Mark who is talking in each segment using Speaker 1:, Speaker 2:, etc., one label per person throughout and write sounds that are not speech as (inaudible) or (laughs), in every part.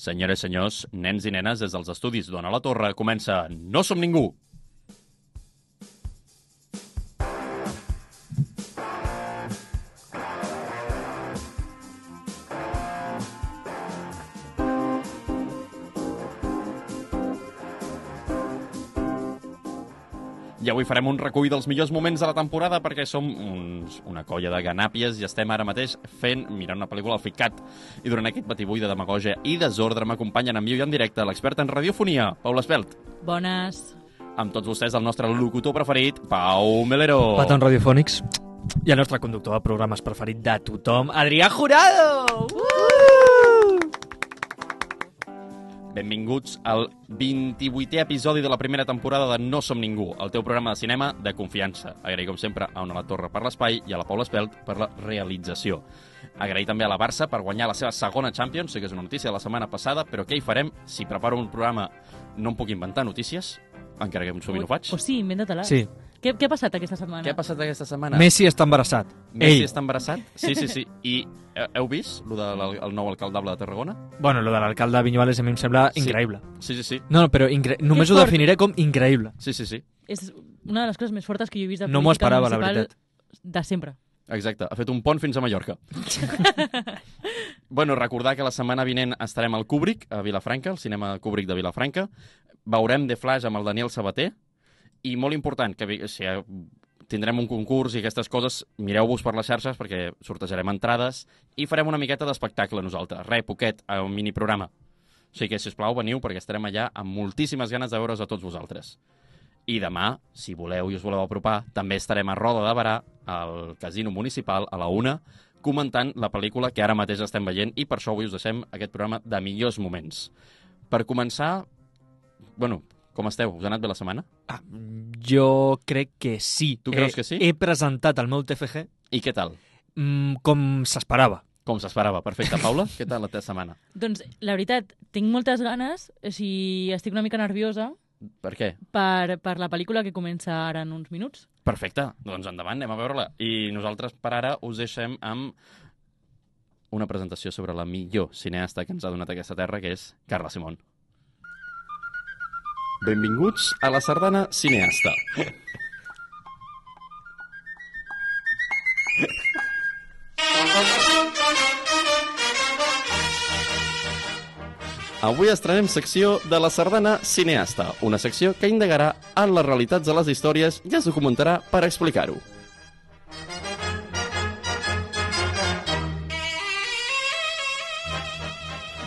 Speaker 1: Senyores i senyors, nens i nenes, des dels estudis d'Ona la Torre comença No som ningú! I avui farem un recull dels millors moments de la temporada perquè som uns, una colla de ganàpies i estem ara mateix fent, mirant una pel·lícula al FICAT. I durant aquest batibull de demagogia i desordre m'acompanyen en viu i en directe l'expert en radiofonia, Paula Espelt.
Speaker 2: Bones.
Speaker 1: Amb tots vostès el nostre locutor preferit, Pau Melero.
Speaker 3: Patons radiofònics. I el nostre conductor de programes preferit de tothom, Adrià Jurado! Uh!
Speaker 1: Benvinguts al 28è episodi de la primera temporada de No som ningú, el teu programa de cinema de confiança. Agrair, com sempre, a Ona la Torre per l'espai i a la Paula Espelt per la realització. Agrair també a la Barça per guanyar la seva segona Champions, sé que és una notícia de la setmana passada, però què hi farem? Si preparo un programa no em puc inventar notícies, encara que sovint ho faig.
Speaker 2: O sí, inventa-te-la.
Speaker 3: Sí.
Speaker 2: Què, què ha passat aquesta setmana?
Speaker 1: Què ha passat aquesta setmana?
Speaker 3: Messi està embarassat.
Speaker 1: Messi
Speaker 3: Ell.
Speaker 1: està embarassat? Sí, sí, sí. I eh, heu vist el del el nou alcaldable de Tarragona?
Speaker 3: Bueno, lo de l'alcalde de Vinyuales a mi em sembla
Speaker 1: Sí.
Speaker 3: increïble.
Speaker 1: Sí, sí, sí.
Speaker 3: No, no, però incre... només ho
Speaker 2: fort.
Speaker 3: definiré com increïble.
Speaker 1: Sí, sí, sí.
Speaker 2: És una de les coses més fortes que jo he vist de
Speaker 3: No
Speaker 2: política
Speaker 3: esperava, la
Speaker 2: municipal
Speaker 3: veritat.
Speaker 2: De sempre.
Speaker 1: Exacte, ha fet un pont fins a Mallorca. (laughs) bueno, recordar que la setmana vinent estarem al Kubrick, a Vilafranca, al cinema Kubrick de Vilafranca. Veurem The Flash amb el Daniel Sabater. I molt important, que si tindrem un concurs i aquestes coses, mireu-vos per les xarxes perquè sortejarem entrades i farem una miqueta d'espectacle nosaltres. Re, poquet, a un mini programa. O sigui que, si us plau, veniu perquè estarem allà amb moltíssimes ganes de veure's a tots vosaltres. I demà, si voleu i us voleu apropar, també estarem a Roda de Barà, al Casino Municipal, a la una, comentant la pel·lícula que ara mateix estem veient i per això avui us deixem aquest programa de millors moments. Per començar, bueno, com esteu? Us ha anat bé la setmana?
Speaker 3: Ah, jo crec que sí.
Speaker 1: Tu creus
Speaker 3: He-
Speaker 1: que sí?
Speaker 3: He presentat el meu TFG
Speaker 1: I què tal?
Speaker 3: mm, com s'esperava.
Speaker 1: Com s'esperava. Perfecte. Paula, què tal la teva setmana? (laughs)
Speaker 2: Doncs, la veritat, tinc moltes ganes, o sigui, estic una mica nerviosa
Speaker 1: Per què?
Speaker 2: per, per la pel·lícula que comença ara en uns minuts.
Speaker 1: Perfecte. Doncs endavant, anem a veure-la. I nosaltres, per ara, us deixem amb una presentació sobre la millor cineasta que ens ha donat aquesta terra, que és Carla Simón. Benvinguts a la sardana cineasta. Avui estrenem secció de la sardana cineasta, una secció que indagarà en les realitats de les històries i es documentarà per explicar-ho.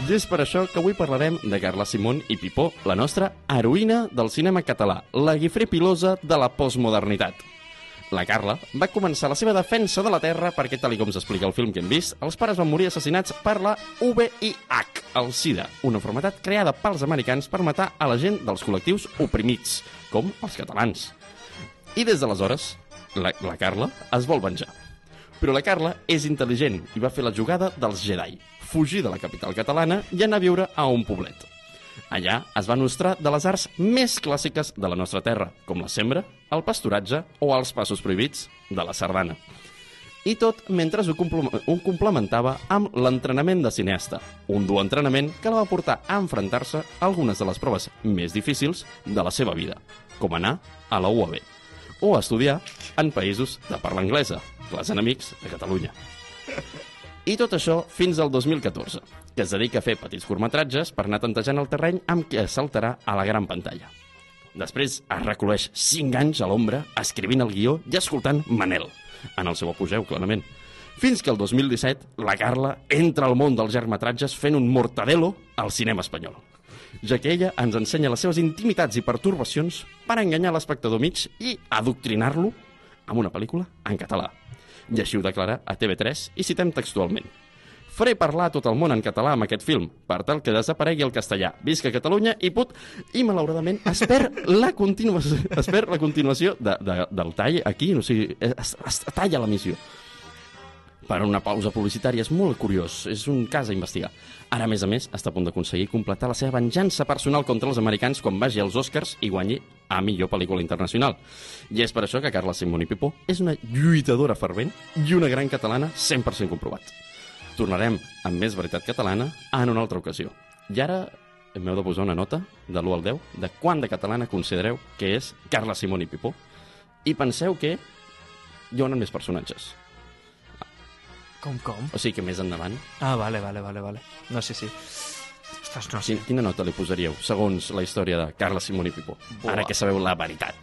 Speaker 1: I és per això que avui parlarem de Carla Simón i Pipó, la nostra heroïna del cinema català, la guifré pilosa de la postmodernitat. La Carla va començar la seva defensa de la Terra perquè, tal com s'explica el film que hem vist, els pares van morir assassinats per la VIH, el SIDA, una malaltia creada pels americans per matar a la gent dels col·lectius oprimits, com els catalans. I des d'aleshores, la, la Carla es vol venjar. Però la Carla és intel·ligent i va fer la jugada dels Jedi, fugir de la capital catalana i anar a viure a un poblet. Allà es va nostrar de les arts més clàssiques de la nostra terra, com la sembra, el pasturatge o els passos prohibits de la sardana. I tot mentre ho, ho complementava amb l'entrenament de cineasta, un dur entrenament que la va portar a enfrontar-se a algunes de les proves més difícils de la seva vida, com anar a la UAB o estudiar en països de parla anglesa, clars enemics de Catalunya. I tot això fins al 2014, que es dedica a fer petits curtmetratges per anar tantejant el terreny amb què saltarà a la gran pantalla. Després es recoleix 5 anys a l'ombra escrivint el guió i escoltant Manel, en el seu apogeu, clarament. Fins que el 2017 la Carla entra al món dels llargmetratges fent un mortadelo al cinema espanyol ja que ella ens ensenya les seves intimitats i pertorbacions per enganyar l'espectador mig i adoctrinar-lo amb una pel·lícula en català. I així ho declara a TV3 i citem textualment. Faré parlar tot el món en català amb aquest film, per tal que desaparegui el castellà. Visca Catalunya i put... I malauradament es perd la continuació, (laughs) es perd la continuació de, de, del tall aquí, o sigui, es, es talla l'emissió per una pausa publicitària. És molt curiós, és un cas a investigar. Ara, a més a més, està a punt d'aconseguir completar la seva venjança personal contra els americans quan vagi als Oscars i guanyi a millor pel·lícula internacional. I és per això que Carla Simón i Pipó és una lluitadora fervent i una gran catalana 100% comprovat. Tornarem amb més veritat catalana en una altra ocasió. I ara m'heu de posar una nota de l'1 al 10 de quant de catalana considereu que és Carla Simón i Pipó. I penseu que hi haurà més personatges.
Speaker 3: Com, com?
Speaker 1: O sigui que més endavant.
Speaker 3: Ah, vale, vale, vale, vale. No sé si... Ostres, no sé.
Speaker 1: Quin- Quina nota li posaríeu, segons la història de Carla Simón i Pipó?
Speaker 3: Buah.
Speaker 1: Ara que sabeu la veritat.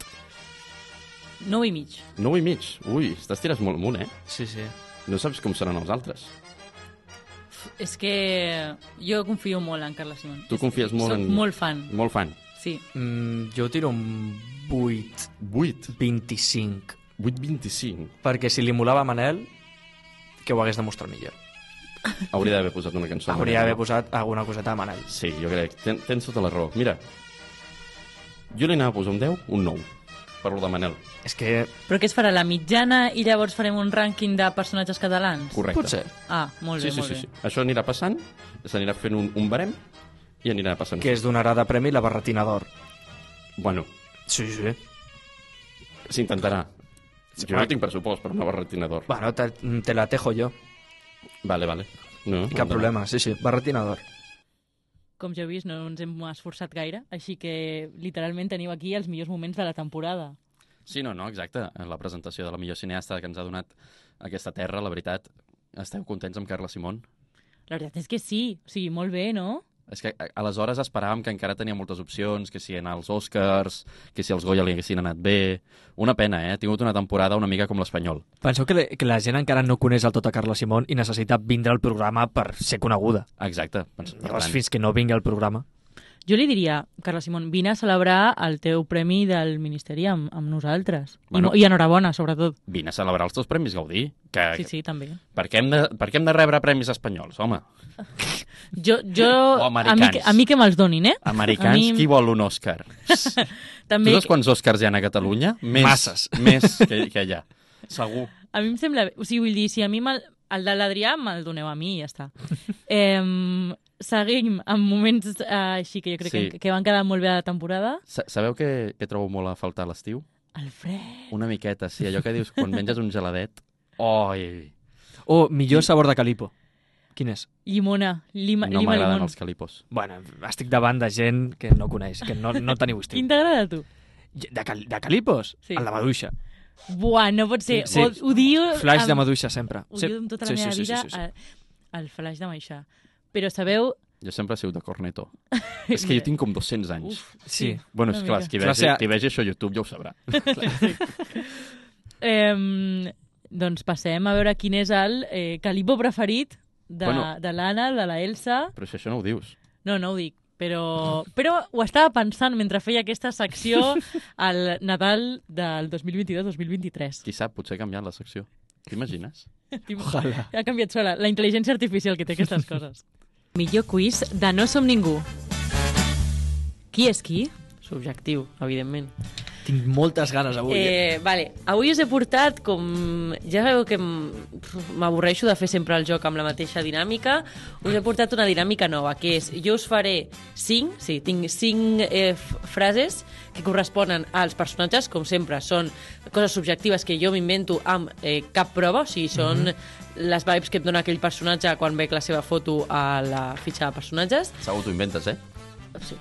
Speaker 2: 9 i mig.
Speaker 1: 9 i mig. Ui, t'estires molt amunt, eh?
Speaker 3: Sí, sí.
Speaker 1: No saps com seran els altres.
Speaker 2: És que jo confio molt en Carla Simón.
Speaker 1: Tu confies molt
Speaker 2: Soc
Speaker 1: en...
Speaker 2: molt fan,
Speaker 1: Molt fan.
Speaker 2: sí.
Speaker 3: Mm, jo tiro un 8,
Speaker 1: 8.
Speaker 3: 25.
Speaker 1: 8,25.
Speaker 3: Perquè si li molava a Manel, que ho hagués demostrat millor.
Speaker 1: Hauria d'haver posat una cançó.
Speaker 3: Hauria d'haver posat alguna coseta a Manel.
Speaker 1: Sí, jo crec. Ten, tens tota la raó. Mira, jo li anava a posar un 10, un 9. Per lo de Manel.
Speaker 3: És que...
Speaker 2: Però què es farà, la mitjana i llavors farem un rànquing de personatges catalans?
Speaker 1: Correcte.
Speaker 3: Potser.
Speaker 2: Ah, molt
Speaker 1: Sí,
Speaker 2: bé,
Speaker 1: sí,
Speaker 2: molt
Speaker 1: sí,
Speaker 2: bé.
Speaker 1: sí. Això anirà passant, s'anirà fent un, un barem i anirà passant.
Speaker 3: Que es donarà de premi la barretina d'or.
Speaker 1: Bueno,
Speaker 3: Sí, sí.
Speaker 1: s'intentarà.
Speaker 3: Sí,
Speaker 1: Jo no tinc pressupost per una barretina d'or.
Speaker 3: Bueno, te, te la tejo jo.
Speaker 1: Vale, vale. No,
Speaker 3: Cap problema, sí, sí. Barretina d'or.
Speaker 2: Com ja heu vist, no ens hem esforçat gaire, així que literalment teniu aquí els millors moments de la temporada.
Speaker 1: Sí, no, no, exacte. En la presentació de la millor cineasta que ens ha donat aquesta terra, la veritat, esteu contents amb Carla Simón?
Speaker 2: La veritat és que sí, o sigui, molt bé, no?
Speaker 1: És que a- aleshores esperàvem que encara tenia moltes opcions, que si anar als Oscars, que si els Goya li haguessin anat bé... Una pena, eh? Ha tingut una temporada una mica com l'Espanyol.
Speaker 3: Penseu que, que la gent encara no coneix el tot a Carla Simón i necessita vindre al programa per ser coneguda.
Speaker 1: Exacte. Pens-
Speaker 3: Llavors,
Speaker 1: tant,
Speaker 3: fins que no vingui al programa...
Speaker 2: Jo li diria, Carla Simón, vine a celebrar el teu premi del Ministeri amb, amb nosaltres.
Speaker 1: Bueno.
Speaker 2: I, I enhorabona, sobretot.
Speaker 1: vine a celebrar els teus premis Gaudí. Que,
Speaker 2: Sí, sí, també.
Speaker 1: Per, què hem de, per què hem de rebre premis espanyols, home? (laughs)
Speaker 2: Jo, jo
Speaker 1: O
Speaker 2: a, mi,
Speaker 1: americans.
Speaker 2: que- a mi que me'ls donin, eh?
Speaker 1: Americans,
Speaker 2: A mi-
Speaker 1: qui vol un Òscar? (laughs)
Speaker 2: També,
Speaker 1: Tu saps quants Òscars hi ha a Catalunya? Més,
Speaker 3: Masses.
Speaker 1: Més (laughs) que, que allà. Segur.
Speaker 2: a mi em sembla. O sigui, vull dir, si a mi el de l'Adrià me'l doneu a mi i ja està. eh, seguim amb moments eh, així que jo crec
Speaker 1: Sí.
Speaker 2: que, que van quedar molt bé a la temporada.
Speaker 1: Sa- Sabeu què, què trobo molt a faltar a l'estiu?
Speaker 2: El fred.
Speaker 1: Una miqueta, sí. Allò que dius quan menges un geladet. Oi!
Speaker 3: O millor sabor de calipo. Quin és?
Speaker 2: Llimona. Lima,
Speaker 1: No
Speaker 2: lima
Speaker 1: m'agraden els calipos.
Speaker 3: Bueno, estic davant de gent que no coneix, que no, no teniu estiu.
Speaker 2: Quin t'agrada a tu?
Speaker 3: De, cal, de calipos?
Speaker 2: Sí.
Speaker 3: El de maduixa.
Speaker 2: Buah, no pot ser.
Speaker 3: Sí.
Speaker 2: Ho, ho diu...
Speaker 3: Flash de
Speaker 2: amb-
Speaker 3: maduixa sempre.
Speaker 2: Ho diu amb tota la meva vida eh, el flash de Maixà. Però sabeu...
Speaker 1: Jo sempre he sigut de corneto. (laughs) és que jo tinc com 200 anys.
Speaker 2: Uf,
Speaker 3: Sí.
Speaker 1: bueno, és clar, qui
Speaker 3: Frase-
Speaker 1: vegi, qui vegi això a YouTube ja ho sabrà. (laughs)
Speaker 2: Eh, doncs passem a veure quin és el eh, calipo preferit de,
Speaker 1: Bueno.
Speaker 2: de l'Anna, de la Elsa.
Speaker 1: Però si això no ho dius.
Speaker 2: No, no ho dic, però, però ho estava pensant mentre feia aquesta secció (laughs) al Nadal del 2022-2023.
Speaker 1: Qui sap, potser ha canviat la secció. T'imagines?
Speaker 3: Ojalà.
Speaker 2: Ha canviat sola. La intel·ligència artificial que té aquestes coses. Millor quiz de No som ningú. Qui és qui? Subjectiu, evidentment.
Speaker 3: Tinc moltes ganes avui. Eh...
Speaker 2: Eh, vale. Avui us he portat, com ja sabeu que m'avorreixo de fer sempre el joc amb la mateixa dinàmica, us he portat una dinàmica nova, que és, jo us faré cinc, sí, tinc cinc eh, frases que corresponen als personatges, com sempre, són coses subjectives que jo m'invento amb eh, cap prova, o sigui, són les vibes que em dona aquell personatge quan veig la seva foto a la fitxa de personatges.
Speaker 1: Segur t'ho inventes, eh?
Speaker 2: Sí.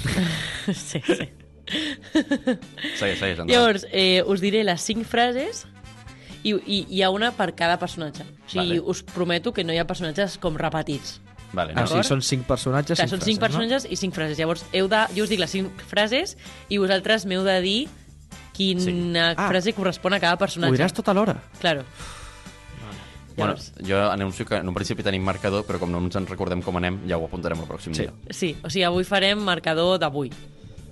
Speaker 2: (laughs) sí, sí.
Speaker 1: Segueix, segueix. endavant.
Speaker 2: Llavors, eh, us diré les cinc frases i, i hi ha una per cada personatge. O sigui,
Speaker 1: Vale.
Speaker 2: us prometo que no hi ha personatges com repetits.
Speaker 1: Vale,
Speaker 3: Ah,
Speaker 1: no?
Speaker 3: o sigui, són cinc personatges,
Speaker 2: Clar,
Speaker 3: cinc
Speaker 2: són cinc
Speaker 3: frases,
Speaker 2: personatges i cinc frases. Llavors, heu de, jo us dic les cinc frases i vosaltres m'heu de dir quina
Speaker 1: Sí.
Speaker 3: Ah.
Speaker 2: frase correspon a cada
Speaker 3: No? Ho
Speaker 2: personatge.
Speaker 3: diràs tot alhora?
Speaker 2: Claro.
Speaker 1: Bueno, jo anuncio que en un principi tenim marcador, però com no ens en recordem com anem, ja ho apuntarem el pròxim
Speaker 3: Sí.
Speaker 1: dia.
Speaker 2: sí, o sigui, avui farem marcador d'avui.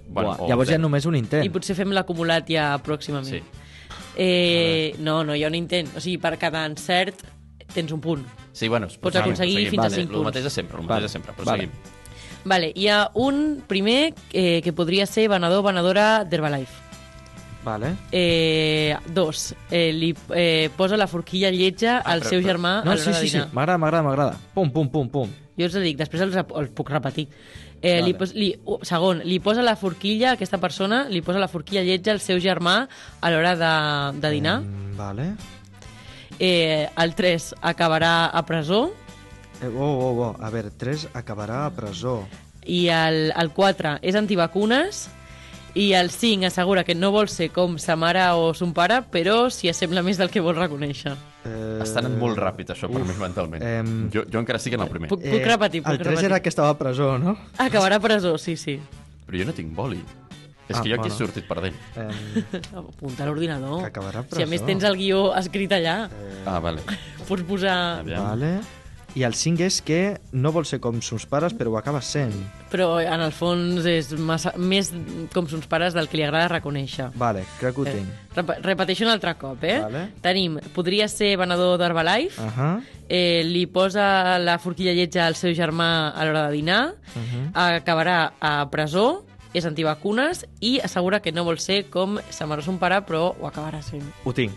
Speaker 1: Bueno,
Speaker 3: Buah,
Speaker 1: o
Speaker 3: llavors hi ha
Speaker 1: zero.
Speaker 3: només un intent.
Speaker 2: I potser fem l'acumulat ja pròximament.
Speaker 1: Sí.
Speaker 2: Eh, no, no hi ha un intent. O sigui, per cada encert tens un punt.
Speaker 1: Sí, bueno,
Speaker 2: Pots
Speaker 1: seguim,
Speaker 2: aconseguir
Speaker 1: seguim.
Speaker 2: fins
Speaker 3: a
Speaker 1: Vale,
Speaker 2: cinc
Speaker 1: El
Speaker 2: punts.
Speaker 1: mateix de sempre, el mateix
Speaker 3: Vale,
Speaker 1: de sempre, però
Speaker 3: vale.
Speaker 1: seguim.
Speaker 2: Vale, hi ha un primer eh, que podria ser venedor o venedora d'Herbalife.
Speaker 3: Vale.
Speaker 2: Eh, dos, eh, li eh, posa la forquilla lletja al
Speaker 1: però-
Speaker 2: seu
Speaker 1: però-
Speaker 2: germà a
Speaker 3: No,
Speaker 2: l'hora
Speaker 3: sí,
Speaker 2: de
Speaker 3: sí, sí.
Speaker 2: dinar.
Speaker 3: M'agrada, m'agrada, m'agrada. Pum, pum, pum, pum.
Speaker 2: Jo us ho dic, després els, els puc repetir. Eh, li
Speaker 3: Vale.
Speaker 2: pos, li, uh, segon, li posa la forquilla, aquesta persona, li posa la forquilla lletja al seu germà a l'hora de, de dinar.
Speaker 3: Mm, vale.
Speaker 2: Eh, el 3 acabarà a presó.
Speaker 3: Eh, oh, oh, oh. A veure, 3 acabarà a presó.
Speaker 2: I el, el 4 és antivacunes i el 5 assegura que no vol ser com sa mare o son pare, però s'hi assembla més del que vol reconèixer.
Speaker 3: Eh,
Speaker 1: Està anant molt ràpid, això, per mi, mentalment.
Speaker 3: em,
Speaker 1: Jo, jo encara estic en el primer.
Speaker 2: Puc, puc repetir, puc
Speaker 3: El 3
Speaker 2: repetir.
Speaker 3: era que estava a presó, no?
Speaker 2: Acabarà a presó, sí, sí.
Speaker 1: Però jo no tinc boli. És
Speaker 3: Ah,
Speaker 1: que jo aquí he
Speaker 3: bueno.
Speaker 1: sortit perdent.
Speaker 3: Eh, (laughs)
Speaker 2: Apunta a l'ordinador.
Speaker 3: Que acabarà a
Speaker 2: Si a més tens el guió escrit allà,
Speaker 1: Ah, vale. (laughs)
Speaker 2: pots posar...
Speaker 1: Aviam.
Speaker 3: vale. I el 5 és que no vol ser com sos pares, però ho acaba sent.
Speaker 2: Però en el fons és massa, més com sons pares del que li agrada reconèixer.
Speaker 3: Vale, crec que ho
Speaker 2: Eh,
Speaker 3: tinc.
Speaker 2: rep repeteixo un altre cop, eh?
Speaker 3: Vale.
Speaker 2: Tenim, podria ser venedor d'Herbalife,
Speaker 3: Uh -huh.
Speaker 2: eh, li posa la forquilla lletja al seu germà a l'hora de dinar,
Speaker 3: Uh -huh.
Speaker 2: acabarà a presó, és antivacunes i assegura que no vol ser com sa mare son pare, però ho acabarà sent.
Speaker 3: Ho tinc.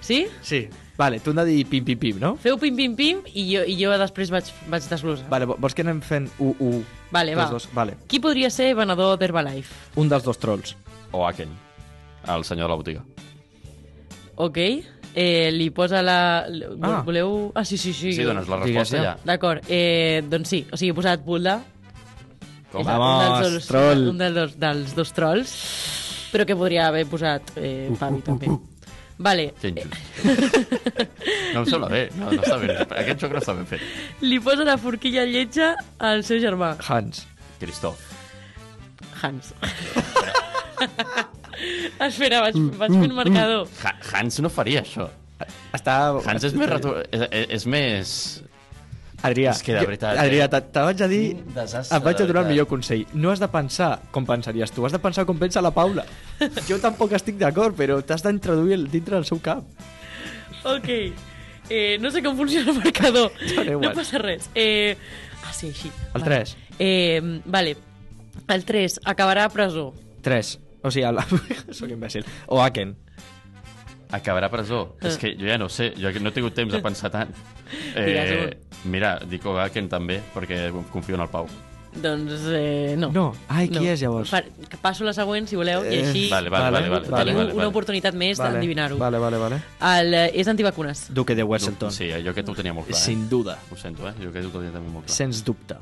Speaker 2: Sí?
Speaker 3: Sí. Vale, tu hem de dir pim, pim, pim, no?
Speaker 2: Feu pim-pim-pim i jo, i jo després vaig, vaig desglosar.
Speaker 3: Vale, vo- vols que anem fent 1, 1,
Speaker 2: Vale, va.
Speaker 3: Dos. Vale.
Speaker 2: Qui podria ser venedor d'Herbalife?
Speaker 3: Un dels dos trolls.
Speaker 1: O Aken, el senyor de la botiga.
Speaker 2: Ok. Eh, li posa la...
Speaker 3: Ah.
Speaker 2: Voleu... Ah, sí, sí, sí.
Speaker 1: Sí, dones la resposta
Speaker 3: ja.
Speaker 1: ja.
Speaker 2: D'acord, eh, doncs sí, o sigui, he posat Bulda.
Speaker 1: Com?
Speaker 2: És
Speaker 3: Vamos,
Speaker 2: un dels dos,
Speaker 3: troll.
Speaker 2: Un dels dos, dels dos trolls, però que podria haver posat eh, Fabi, també. Vale,
Speaker 1: Que injust. (laughs) No em sembla bé. No, no està fet. Aquest joc no està ben fet.
Speaker 2: li posa la forquilla lletja al seu germà,
Speaker 3: Hans.
Speaker 1: Cristof.
Speaker 2: Hans. (laughs) Espera, vaig, vaig fer un marcador.
Speaker 1: Ha Hans no faria això.
Speaker 3: Està...
Speaker 1: Hans és més... Retu... És, és, és més...
Speaker 3: Adrià,
Speaker 1: És que de
Speaker 3: jo-
Speaker 1: veritat,
Speaker 3: Adrià,
Speaker 1: eh?
Speaker 3: te, te vaig a dir...
Speaker 1: Desastre,
Speaker 3: Et vaig a
Speaker 1: de
Speaker 3: donar el millor consell. No has de pensar com pensaries tu, has de pensar com pensa la Paula. (laughs) Jo tampoc estic d'acord, però t'has d'introduir dintre del seu cap.
Speaker 2: Ok. Eh, no sé com funciona el marcador. (laughs)
Speaker 3: Igual.
Speaker 2: No passa res. Eh, ah, sí, així.
Speaker 3: El
Speaker 2: Vale.
Speaker 3: 3.
Speaker 2: Eh, vale. El 3 acabarà a presó.
Speaker 3: 3. O sigui, el... (laughs) soc imbècil. O Aken.
Speaker 1: Acabarà a presó. És que jo ja no ho sé. Jo no he tingut temps de pensar tant. (laughs) Eh, mira, dic Ogaken també, perquè confio en el Pau.
Speaker 2: Doncs eh, no.
Speaker 3: No. Ai, qui és, llavors?
Speaker 2: Per, que passo la següent, si voleu, i
Speaker 3: Eh,
Speaker 2: així
Speaker 1: Vale, vale, vale. vale,
Speaker 3: vale,
Speaker 2: tenim
Speaker 1: vale,
Speaker 2: una
Speaker 1: vale.
Speaker 2: oportunitat més d'endevinar-ho.
Speaker 3: Vale, vale, vale.
Speaker 2: El, eh, és antivacunes.
Speaker 3: Duque de Wesselton.
Speaker 1: Sí, jo aquest ho tenia molt clar.
Speaker 3: Sin
Speaker 1: Eh?
Speaker 3: duda.
Speaker 1: Ho sento, eh? Jo aquest ho tenia també molt clar.
Speaker 3: Sens dubte.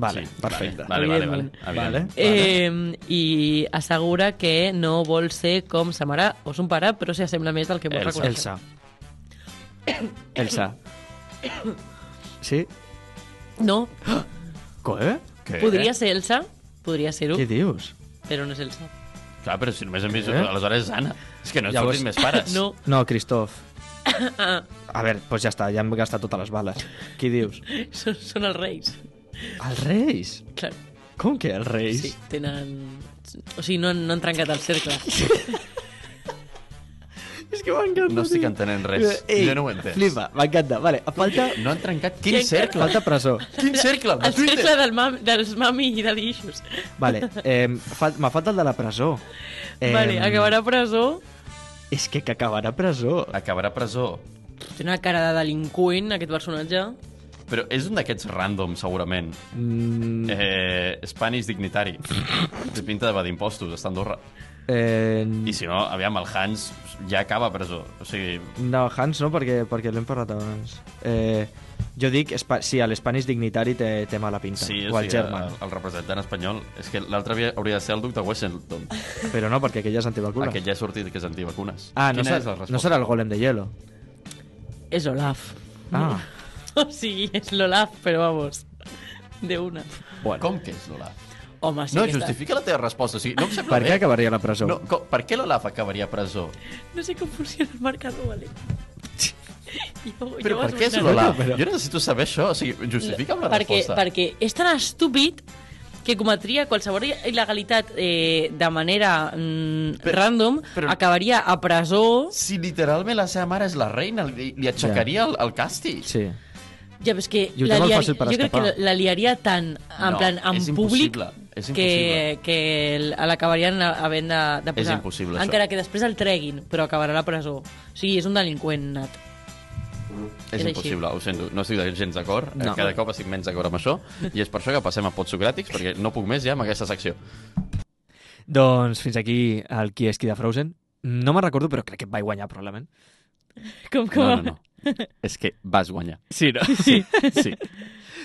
Speaker 3: Vale,
Speaker 1: Sí,
Speaker 3: perfecte.
Speaker 1: Vale, vale, vale. Vale.
Speaker 3: Vale.
Speaker 2: Eh, I assegura que no vol ser com sa mare o son pare, però s'hi assembla més del que vol
Speaker 1: Elsa.
Speaker 2: reconèixer.
Speaker 3: Elsa. Elsa. (coughs) Sí?
Speaker 2: No,
Speaker 3: Què?
Speaker 1: Què?
Speaker 2: podria ser Elsa, podria ser-ho,
Speaker 3: Què dius?
Speaker 2: però no és Elsa.
Speaker 1: Clar, però si només hem vist...
Speaker 3: Eh?
Speaker 1: Aleshores és Anna. És que no et
Speaker 3: Llavors-
Speaker 1: fotis més pares. (coughs)
Speaker 2: No,
Speaker 3: No, Cristof. (coughs) A veure, doncs ja està, ja hem gastat totes les bales. Qui dius?
Speaker 2: són, són els reis.
Speaker 3: Els Reis?
Speaker 2: Clar,
Speaker 3: Com que els Reis?
Speaker 2: sí, tenen... O sigui, no, han- no han trencat el cercle. (laughs)
Speaker 3: És que m'encanta.
Speaker 1: No estic
Speaker 3: tio.
Speaker 1: entenent res.
Speaker 3: Ei,
Speaker 1: Jo no ho he entès.
Speaker 3: Flipa, m'encanta. Vale, falta...
Speaker 1: No han trencat quin
Speaker 2: Qui-
Speaker 1: cercle?
Speaker 3: Falta presó.
Speaker 1: Quin cercle? El de
Speaker 2: El cercle
Speaker 1: Twitter?
Speaker 2: del mam, dels mami i de issues.
Speaker 3: Vale, eh, fal me falta el de la presó.
Speaker 2: Eh... Vale, acabarà a presó.
Speaker 3: És que que acabarà presó.
Speaker 1: Acabarà a presó.
Speaker 2: Té una cara de delinqüent, aquest personatge.
Speaker 1: Però és un d'aquests random, segurament.
Speaker 3: Mm,
Speaker 1: Eh, Spanish dignitari. Té pinta de va d'impostos, està a Andorra.
Speaker 3: eh,
Speaker 1: I si no, aviam, el Hans ja acaba a presó. O sigui,
Speaker 3: no, Hans no, perquè, perquè l'hem parlat abans. Eh, jo dic, sí, l'Spanish Dignitari té, té mala pinta.
Speaker 1: sí,
Speaker 3: o
Speaker 1: o
Speaker 3: el
Speaker 1: sigui,
Speaker 3: German.
Speaker 1: el, el representant espanyol. És que l'altre havia- hauria de ser el duc de Washington.
Speaker 3: Però no, perquè aquell ja és antivacuna.
Speaker 1: Aquest ja ha sortit que és antivacunes.
Speaker 3: Ah, no, serà,
Speaker 1: és la resposta?
Speaker 3: no serà el golem de hielo.
Speaker 2: És Olaf.
Speaker 3: Ah,
Speaker 2: O sigui, és l'Olaf, però vamos, de una.
Speaker 3: bueno.
Speaker 1: Com que és l'Olaf?
Speaker 2: Home, sí
Speaker 1: No,
Speaker 2: que està-
Speaker 1: justifica la teva resposta. O sigui, no em sembla
Speaker 3: Per què
Speaker 1: bé.
Speaker 3: acabaria a la presó?
Speaker 1: No, com, per què l'Olaf acabaria a presó?
Speaker 2: No sé com funciona el marcador, vale? (laughs) Jo,
Speaker 1: Però
Speaker 2: jo
Speaker 1: per què és l'Olaf?
Speaker 3: Però-
Speaker 1: Jo necessito saber això. O sigui, justifica'm la
Speaker 2: perquè,
Speaker 1: resposta.
Speaker 2: perquè és tan estúpid que cometria qualsevol il·legalitat eh, de manera mm,
Speaker 1: Però-
Speaker 2: random,
Speaker 1: però-
Speaker 2: acabaria a presó...
Speaker 1: Si literalment la seva mare és la reina, li, li aixecaria el, el càstig.
Speaker 3: Sí.
Speaker 2: Ja, però és que
Speaker 3: I ho té
Speaker 2: la
Speaker 3: molt fàcil per
Speaker 2: jo crec que
Speaker 3: escapar.
Speaker 2: la, la liaria tant en
Speaker 1: No,
Speaker 2: plan en
Speaker 1: és
Speaker 2: públic
Speaker 1: impossible, és
Speaker 2: que,
Speaker 1: impossible.
Speaker 2: que l'acabarien havent de, de posar.
Speaker 1: impossible, això.
Speaker 2: Encara que després el treguin, però acabarà a la presó. O sigui, és un delinqüent nat.
Speaker 1: És
Speaker 2: És així.
Speaker 1: impossible, ho sento. No estic gens d'acord.
Speaker 3: No.
Speaker 1: No. Cada cop estic menys d'acord amb això. I és per això que passem a pots socràtics, perquè no puc més ja amb aquesta secció.
Speaker 3: Doncs fins aquí el qui és qui de Frozen. No me'n recordo, però crec que et vaig guanyar, probablement.
Speaker 2: Com, com...
Speaker 1: No, no, no. (laughs) És que vas guanyar.
Speaker 3: Sí, no?
Speaker 2: Sí.
Speaker 1: Sí.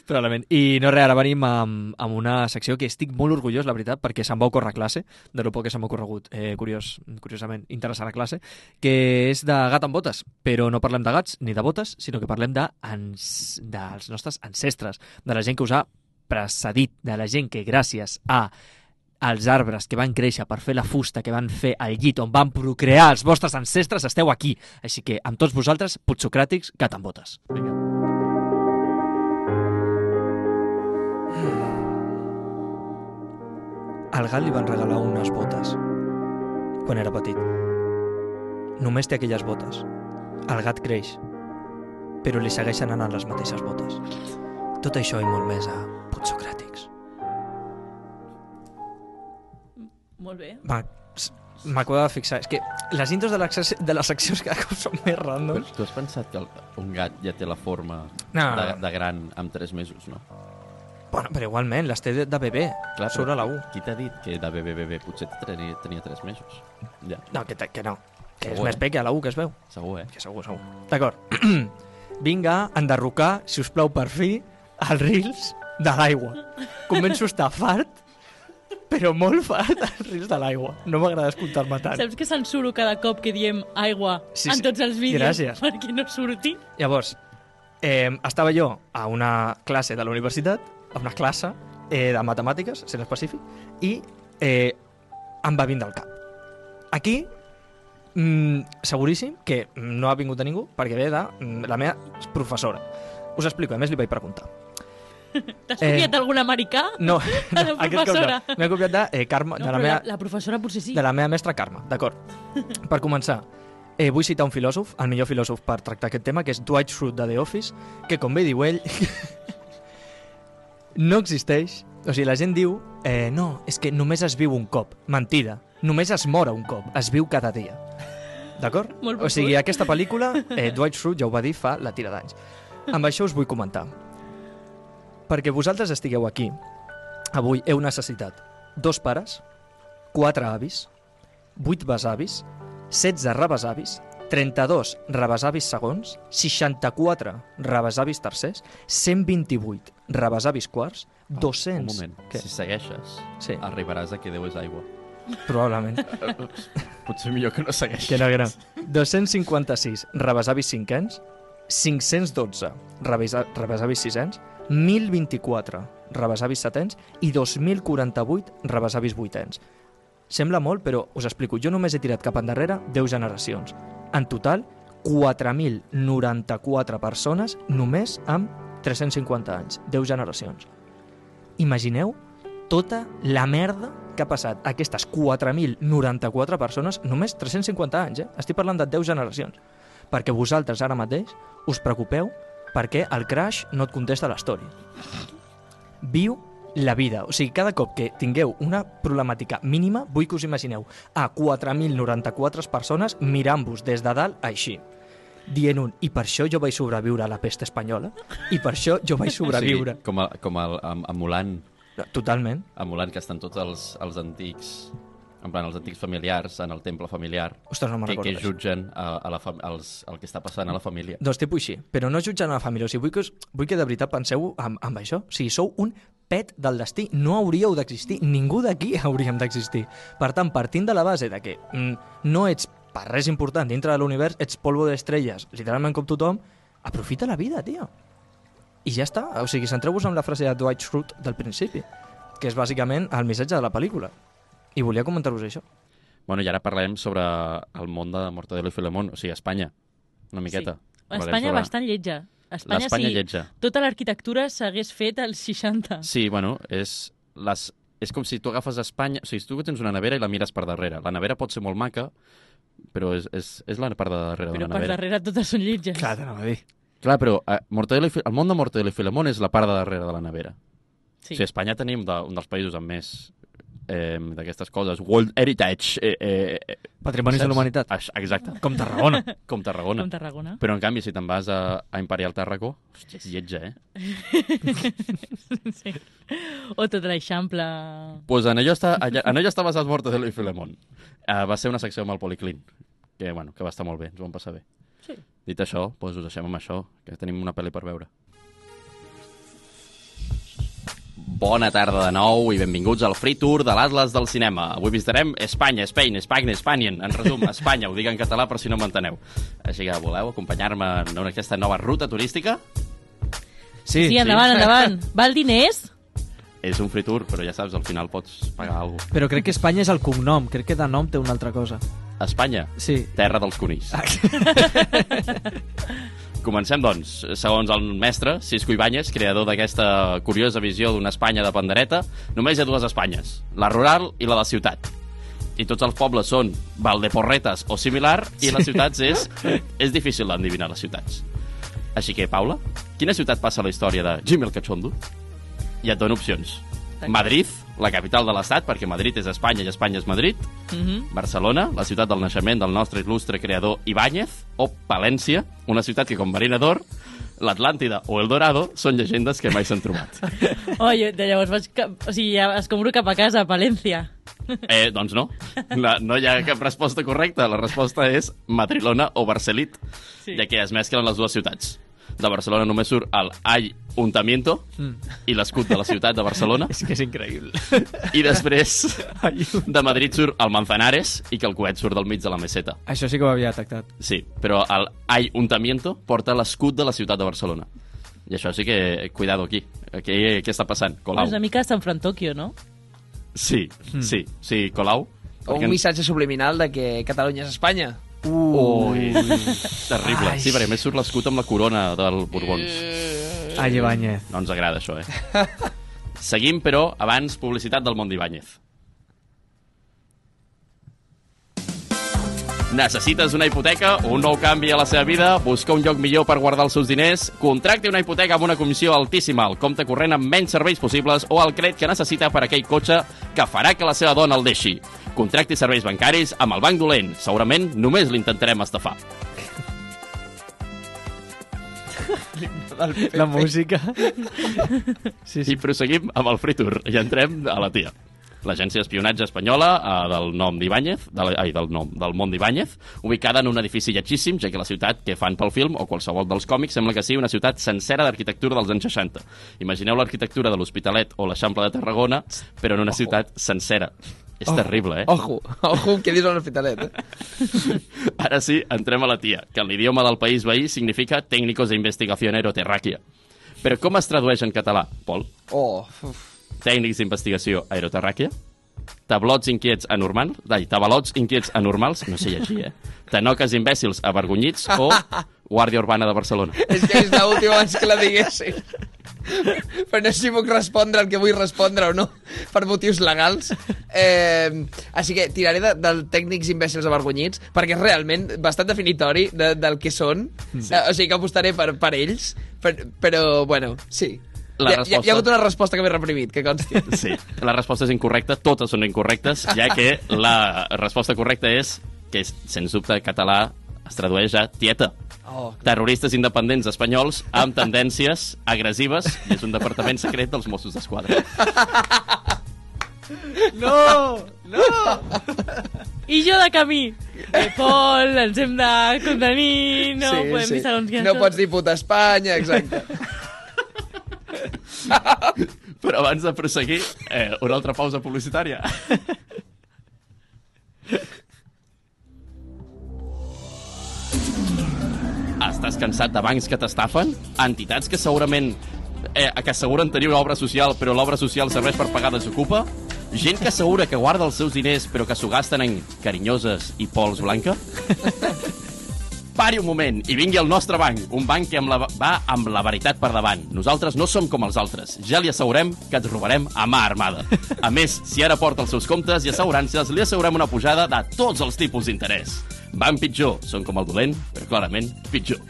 Speaker 3: Probablement. I no res, ara venim amb, amb una secció que estic molt orgullós, la veritat, perquè se'm va ocórrer a classe, de lo poc que s'ha ocorregut, eh, curiós, curiosament, interessant a classe, que és de gat amb botes, però no parlem de gats ni de botes, sinó que parlem de ans, dels nostres ancestres, de la gent que us ha precedit, de la gent que gràcies a els arbres que van créixer per fer la fusta que van fer al llit on van procrear els vostres ancestres esteu aquí. Així que amb tots vosaltres, putsocràtics, botes.
Speaker 1: Vinga.
Speaker 3: Al gat li van regalar unes botes quan era petit. Només té aquelles botes. El gat creix, però li segueixen anant les mateixes botes. Tot això i molt més a Putsocràtics.
Speaker 2: Molt bé.
Speaker 3: Va, M'acabo de fixar. És que les intros de, de les seccions cada cop són més
Speaker 1: Però
Speaker 3: randoms.
Speaker 1: tu has pensat que el, un gat ja té la forma
Speaker 3: No,
Speaker 1: de, de gran amb 3 mesos, no?
Speaker 3: Bueno, però igualment, les té de, de bebè.
Speaker 1: Clar,
Speaker 3: a la U.
Speaker 1: Qui t'ha dit que de bebè, bebè, potser tenia, tenia 3 mesos? Ja,
Speaker 3: No, que, que no. Que és
Speaker 1: Segur,
Speaker 3: més
Speaker 1: eh?
Speaker 3: peque a la U que es veu.
Speaker 1: segur, eh?
Speaker 3: Que segur, segur. D'acord. (clears throat) Vinga, a enderrocar, si us plau, per fi, els rils de l'aigua. Començo a estar fart, però molt fart als (laughs) rils de l'aigua. No m'agrada escoltar-me tant.
Speaker 2: Saps que censuro cada cop que diem aigua
Speaker 3: Sí,
Speaker 2: en
Speaker 3: sí.
Speaker 2: tots els vídeos
Speaker 3: Gràcies.
Speaker 2: perquè no surti?
Speaker 3: Llavors, eh, estava jo a una classe de la universitat, a una classe eh, de matemàtiques, sent específic, i eh, em va vindre al cap. Aquí, mm, seguríssim que no ha vingut a ningú perquè ve de mm, la meva professora. Us explico, a més li vaig preguntar. (laughs)
Speaker 2: T'has
Speaker 3: Eh,
Speaker 2: copiat algun americà?
Speaker 3: No, (laughs) no aquest cop no. M'he copiat de, eh, Carme,
Speaker 2: No,
Speaker 3: de, la meva,
Speaker 2: la, la professora potser sí.
Speaker 3: de la meva mestra Carme, d'acord. (laughs) Per començar, eh, vull citar un filòsof, el millor filòsof per tractar aquest tema, que és Dwight Schrute de The Office, que, com bé diu ell, no existeix. O sigui, la gent diu, eh, no, és que només es viu un cop. Mentida. Només es mora un cop. Es viu cada dia. D'acord? O sigui, aquesta pel·lícula, eh, Dwight Schrute ja ho va dir fa la tira d'anys. Amb això us vull comentar. Perquè vosaltres estigueu aquí, avui heu necessitat dos pares, quatre avis, vuit besavis, 16 rebesavis, 32 rebesavis segons, 64 rebesavis tercers, 128 rebesavis quarts, 200...
Speaker 1: Un moment,
Speaker 3: Què?
Speaker 1: si segueixes,
Speaker 3: Sí,
Speaker 1: arribaràs a que Déu és aigua.
Speaker 3: probablement. (laughs)
Speaker 1: Potser millor que no segueixis.
Speaker 3: Que no, que no. 256 rebesavis cinquens, 512 rebesa, rebesavis sisens, 1024 rebesavis setens i 2048 rebesavis vuitens. Sembla molt, però us explico. Jo només he tirat cap endarrere 10 generacions. En total, 4.094 persones només amb 350 anys. 10 generacions. Imagineu tota la merda que ha passat a aquestes 4.094 persones només 350 anys, eh? Estic parlant de 10 generacions. Perquè vosaltres ara mateix us preocupeu perquè el crash no et contesta la story. Viu la vida. O sigui, cada cop que tingueu una problemàtica mínima, vull que us imagineu a 4.094 persones mirant-vos des de dalt així dient un, i per això jo vaig sobreviure a la pesta espanyola, i per això jo vaig sobreviure.
Speaker 1: Sí, com, a, com el, em- emulant,
Speaker 3: Totalment.
Speaker 1: emulant que estan tots els, els antics en plan, els antics familiars en el temple familiar
Speaker 3: Ostres, no
Speaker 1: que, que jutgen a, a la fam els, el que està passant a la família.
Speaker 3: Doncs tipus així, però no jutjant a la família. O sigui, vull que, us, vull que de veritat penseu amb, amb això. O sigui, sou un pet del destí. No hauríeu d'existir. Ningú d'aquí (laughs) hauríem d'existir. Per tant, partint de la base de que mm, no ets per res important dintre de l'univers, ets polvo d'estrelles, literalment com tothom, aprofita la vida, tio. I ja està. O sigui, centreu-vos en la frase de Dwight Schrute del principi, que és bàsicament el missatge de la pel·lícula. I volia comentar-vos això.
Speaker 1: Bueno, i ara parlarem sobre el món de Mortadelo i Filemón, o sigui, Espanya, una miqueta. Parlarem
Speaker 2: Espanya
Speaker 1: sobre
Speaker 2: bastant lletja. Espanya,
Speaker 1: L'Espanya
Speaker 2: si
Speaker 1: lletja.
Speaker 2: tota l'arquitectura s'hagués fet als 60.
Speaker 1: Sí, bueno, és, les, és com si tu agafes Espanya... O sigui, si tu tens una nevera i la mires per darrere. La nevera pot ser molt maca, però és, és, és la part de darrere
Speaker 2: Però
Speaker 1: de la
Speaker 2: per
Speaker 1: nevera.
Speaker 2: darrere totes són lletges.
Speaker 3: Clar, t'anava a dir.
Speaker 1: Clar, però eh, Mortadelo i, el món de Mortadelo i Filemón és la part de darrere de la nevera. Sí.
Speaker 2: Sí.
Speaker 1: O sigui, a Espanya tenim de, un dels països amb més eh, d'aquestes coses. World Heritage. Eh, eh, eh,
Speaker 3: Patrimonis de
Speaker 1: saps?
Speaker 3: l'humanitat.
Speaker 1: Aix- Exacte,
Speaker 3: Com Tarragona. (laughs)
Speaker 1: com Tarragona.
Speaker 2: Com Tarragona.
Speaker 1: Però en canvi, si te'n vas a, a Imperial Tàrraco, hòstia, és lletja, eh? (laughs)
Speaker 2: sí. O tot l'Eixample...
Speaker 1: Pues en allò, està, allà, en allò està basat Mortadelo i Filemón. Uh, va ser una secció amb el Policlin, que, bueno, que va estar molt bé, ens ho vam passar bé.
Speaker 2: Sí.
Speaker 1: Dit això, doncs us deixem amb això, que tenim una pel·li per veure. Bona tarda de nou i benvinguts al Free Tour de l'Atlas del Cinema. Avui visitarem Espanya, Spain, Espanya, Spanien. En resum, (laughs) Espanya, ho dic en català per si no m'enteneu. Així que voleu acompanyar-me en aquesta nova ruta turística?
Speaker 2: Sí, sí endavant, endavant. Val diners?
Speaker 1: És un free tour, però ja saps, al final pots pagar alguna cosa.
Speaker 4: Però crec que Espanya és el cognom, crec que de nom té una altra cosa.
Speaker 1: Espanya,
Speaker 4: Sí.
Speaker 1: terra dels conills. (laughs) (laughs) Comencem, doncs. Segons el mestre, Cisco Ibáñez, creador d'aquesta curiosa visió d'una Espanya de pandereta, només hi ha dues Espanyes, la rural i la de ciutat. I tots els pobles són Valdeporretes o similar, i les ciutats és, és difícil d'endivinar les ciutats. Així que, Paula, quina ciutat passa a la història de Jimmy el Cachondo? I et dono opcions. Madrid, la capital de l'Estat, perquè Madrid és Espanya i Espanya és Madrid.
Speaker 2: Mhm.
Speaker 1: Barcelona, la ciutat del naixement del nostre il·lustre creador Ibáñez, o Palència, una ciutat que, com Marina d'Or, l'Atlàntida o el Dorado són llegendes que mai s'han trobat. (laughs)
Speaker 2: Oh, jo, de llavors vaig... Cap... O sigui, ja es compro cap a casa, a Palència.
Speaker 1: Eh, doncs no, la, no hi ha cap resposta correcta. La resposta és Madrilona o Barcelit,
Speaker 2: sí.
Speaker 1: ja que es mesclen les dues ciutats. De Barcelona només surt el Ayuntamiento i l'escut de la ciutat de Barcelona. (laughs)
Speaker 4: És que és increïble.
Speaker 1: I després de Madrid surt el Manzanares i que el coet surt del mig de la meseta.
Speaker 4: Això sí que ho havia detectat.
Speaker 1: Sí, però el Ayuntamiento porta l'escut de la ciutat de Barcelona. I això sí que, cuidado aquí. Aquí què està passant? Colau.
Speaker 2: És una mica San Fran Tokyo, no?
Speaker 1: Sí, sí, sí, Colau.
Speaker 5: O un missatge subliminal de que Catalunya és Espanya.
Speaker 1: Ui, terrible. Sí, perquè més surt l'escut amb la corona del Borbons.
Speaker 4: Ai, Ibáñez.
Speaker 1: No ens agrada això, eh? Seguim, però, abans publicitat del món d'Ibáñez. Necessites una hipoteca o un nou canvi a la seva vida? Busca un lloc millor per guardar els seus diners? Contracti una hipoteca amb una comissió altíssima, el compte corrent amb menys serveis possibles o el crèdit que necessita per aquell cotxe que farà que la seva dona el deixi. Contracti serveis bancaris amb el banc dolent. Segurament només l'intentarem estafar.
Speaker 4: La música. Sí,
Speaker 1: I
Speaker 4: sí.
Speaker 1: proseguim amb el Free Tour i entrem a la tia. L'agència d'espionatge espanyola eh, del nom d'Ibáñez, de, ai, del nom, del món d'Ibáñez, ubicada en un edifici lletgíssim, ja que la ciutat que fan pel film o qualsevol dels còmics sembla que sigui una ciutat sencera d'arquitectura dels anys 60. Imagineu l'arquitectura de l'Hospitalet o l'Eixample de Tarragona, però en una ciutat sencera. És terrible, eh?
Speaker 5: Ojo, ojo, què dius a l'hospitalet, eh? (laughs)
Speaker 1: Ara sí, entrem a la tia, que en l'idioma del país veí significa Técnicos de Investigación Aeroterràquia. Però com es tradueix en català, Pol?
Speaker 5: Oh, uf.
Speaker 1: Tècnics d'investigació aeroterràquia, tablots inquiets anormals, ai, tabalots inquiets anormals, no sé llegir, eh? Tanoques imbècils avergonyits o Guàrdia Urbana de Barcelona.
Speaker 5: és que és l'última abans que la diguessin. Però no sé si puc respondre el que vull respondre o no, per motius legals. Eh, així que tiraré de, del tècnics imbècils avergonyits, perquè és realment bastant definitori de, del que són. Sí. Eh, o sigui que apostaré per, per ells, per, però, bueno, sí.
Speaker 1: La
Speaker 5: hi,
Speaker 1: resposta-
Speaker 5: hi ha hagut una resposta que m'he reprimit, que consti. (laughs)
Speaker 1: Sí, la resposta és incorrecta, totes són incorrectes, ja que la resposta correcta és que, és, sens dubte, català es tradueix a tieta.
Speaker 5: Oh,
Speaker 1: Terroristes independents espanyols amb tendències agressives i és un departament secret dels Mossos d'Esquadra. (laughs)
Speaker 4: No! No!
Speaker 2: I jo de camí. Eh, Pol, ens hem de contenir, no
Speaker 5: sí,
Speaker 2: podem
Speaker 5: sí.
Speaker 2: dir segons
Speaker 5: No pots dir puta Espanya, exacte. (laughs)
Speaker 1: Però abans de proseguir, eh, una altra pausa publicitària. (laughs) Estàs cansat de bancs que t'estafen? Entitats que segurament eh, que asseguren tenir una obra social, però l'obra social serveix per pagar desocupa? Gent que assegura que guarda els seus diners, però que s'ho gasten en carinyoses i pols blanca? (laughs) Pari un moment i vingui al nostre banc, un banc que amb la, va amb la veritat per davant. Nosaltres no som com els altres. Ja li assegurem que et robarem a mà armada. A més, si ara porta els seus comptes i assegurances, li assegurem una pujada de tots els tipus d'interès. Van pitjor, són com el dolent, però clarament pitjor. (laughs)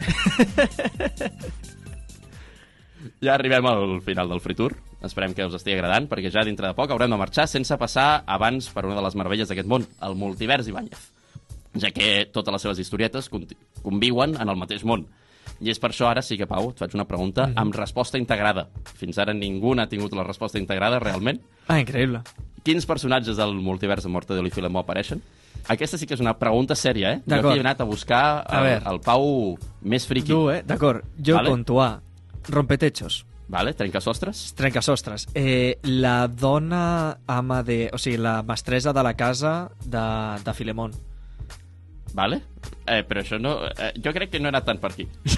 Speaker 1: Ja arribem al final del Free Tour. Esperem que us estigui agradant, perquè ja dintre de poc haurem de marxar sense passar abans per una de les meravelles d'aquest món, el multivers Ibáñez ja que totes les seves historietes conviuen en el mateix món. I és per això ara sí que, Pau, et faig una pregunta mm -hmm. amb resposta integrada. Fins ara ningú n'ha tingut la resposta integrada, realment.
Speaker 4: Ah, increïble.
Speaker 1: Quins personatges del multivers de Mortadelo i Filemó apareixen? Aquesta sí que és una pregunta sèria, eh? Jo aquí he anat a buscar
Speaker 3: A
Speaker 1: el,
Speaker 3: ver.
Speaker 1: el Pau més friqui.
Speaker 3: Tu, eh? D'acord. Jo
Speaker 1: Vale.
Speaker 3: conto A. Rompetechos.
Speaker 1: Vale, trencasostres.
Speaker 3: Trencasostres. Eh, la dona ama de... O sigui, la mestressa de la casa de, de Filemón.
Speaker 1: Vale? Eh, però això no... Eh, jo crec que no he anat tant per aquí. (laughs)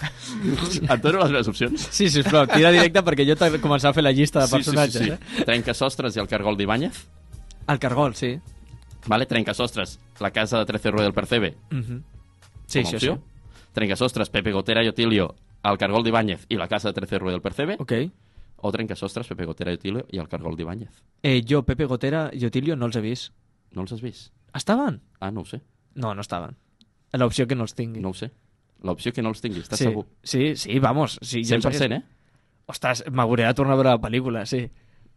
Speaker 1: Et dono les meves opcions?
Speaker 3: Sí, sisplau, tira directe perquè jo t'he començat a fer la llista de
Speaker 1: Sí, sí,
Speaker 3: personatges.
Speaker 1: sí, sí. Trencasostres i el cargol d'Ibáñez.
Speaker 3: Eh? El cargol, sí.
Speaker 1: Vale, trencasostres, la casa de 13 Rue del Percebe.
Speaker 3: Uh -huh. Sí,
Speaker 1: com a
Speaker 3: sí,
Speaker 1: opció.
Speaker 3: sí.
Speaker 1: Trencasostres, Pepe Gotera i Otilio, el cargol d'Ibáñez i la casa de 13 Rue del Percebe.
Speaker 3: Ok.
Speaker 1: O trencasostres, Pepe Gotera i Otilio i el cargol d'Ibáñez.
Speaker 3: Eh, jo, Pepe Gotera i Otilio no els he vist.
Speaker 1: No els has vist?
Speaker 3: Estaven?
Speaker 1: Ah, no ho sé.
Speaker 3: No, no estaven. L'opció que no els tingui.
Speaker 1: No ho sé. L'opció que no els tingui, estàs
Speaker 3: sí.
Speaker 1: segur?
Speaker 3: Sí, sí, vamos. Sí, jo
Speaker 1: 100%, eh?
Speaker 3: Ostres, m'hauré de tornar a veure la pel·lícula, sí.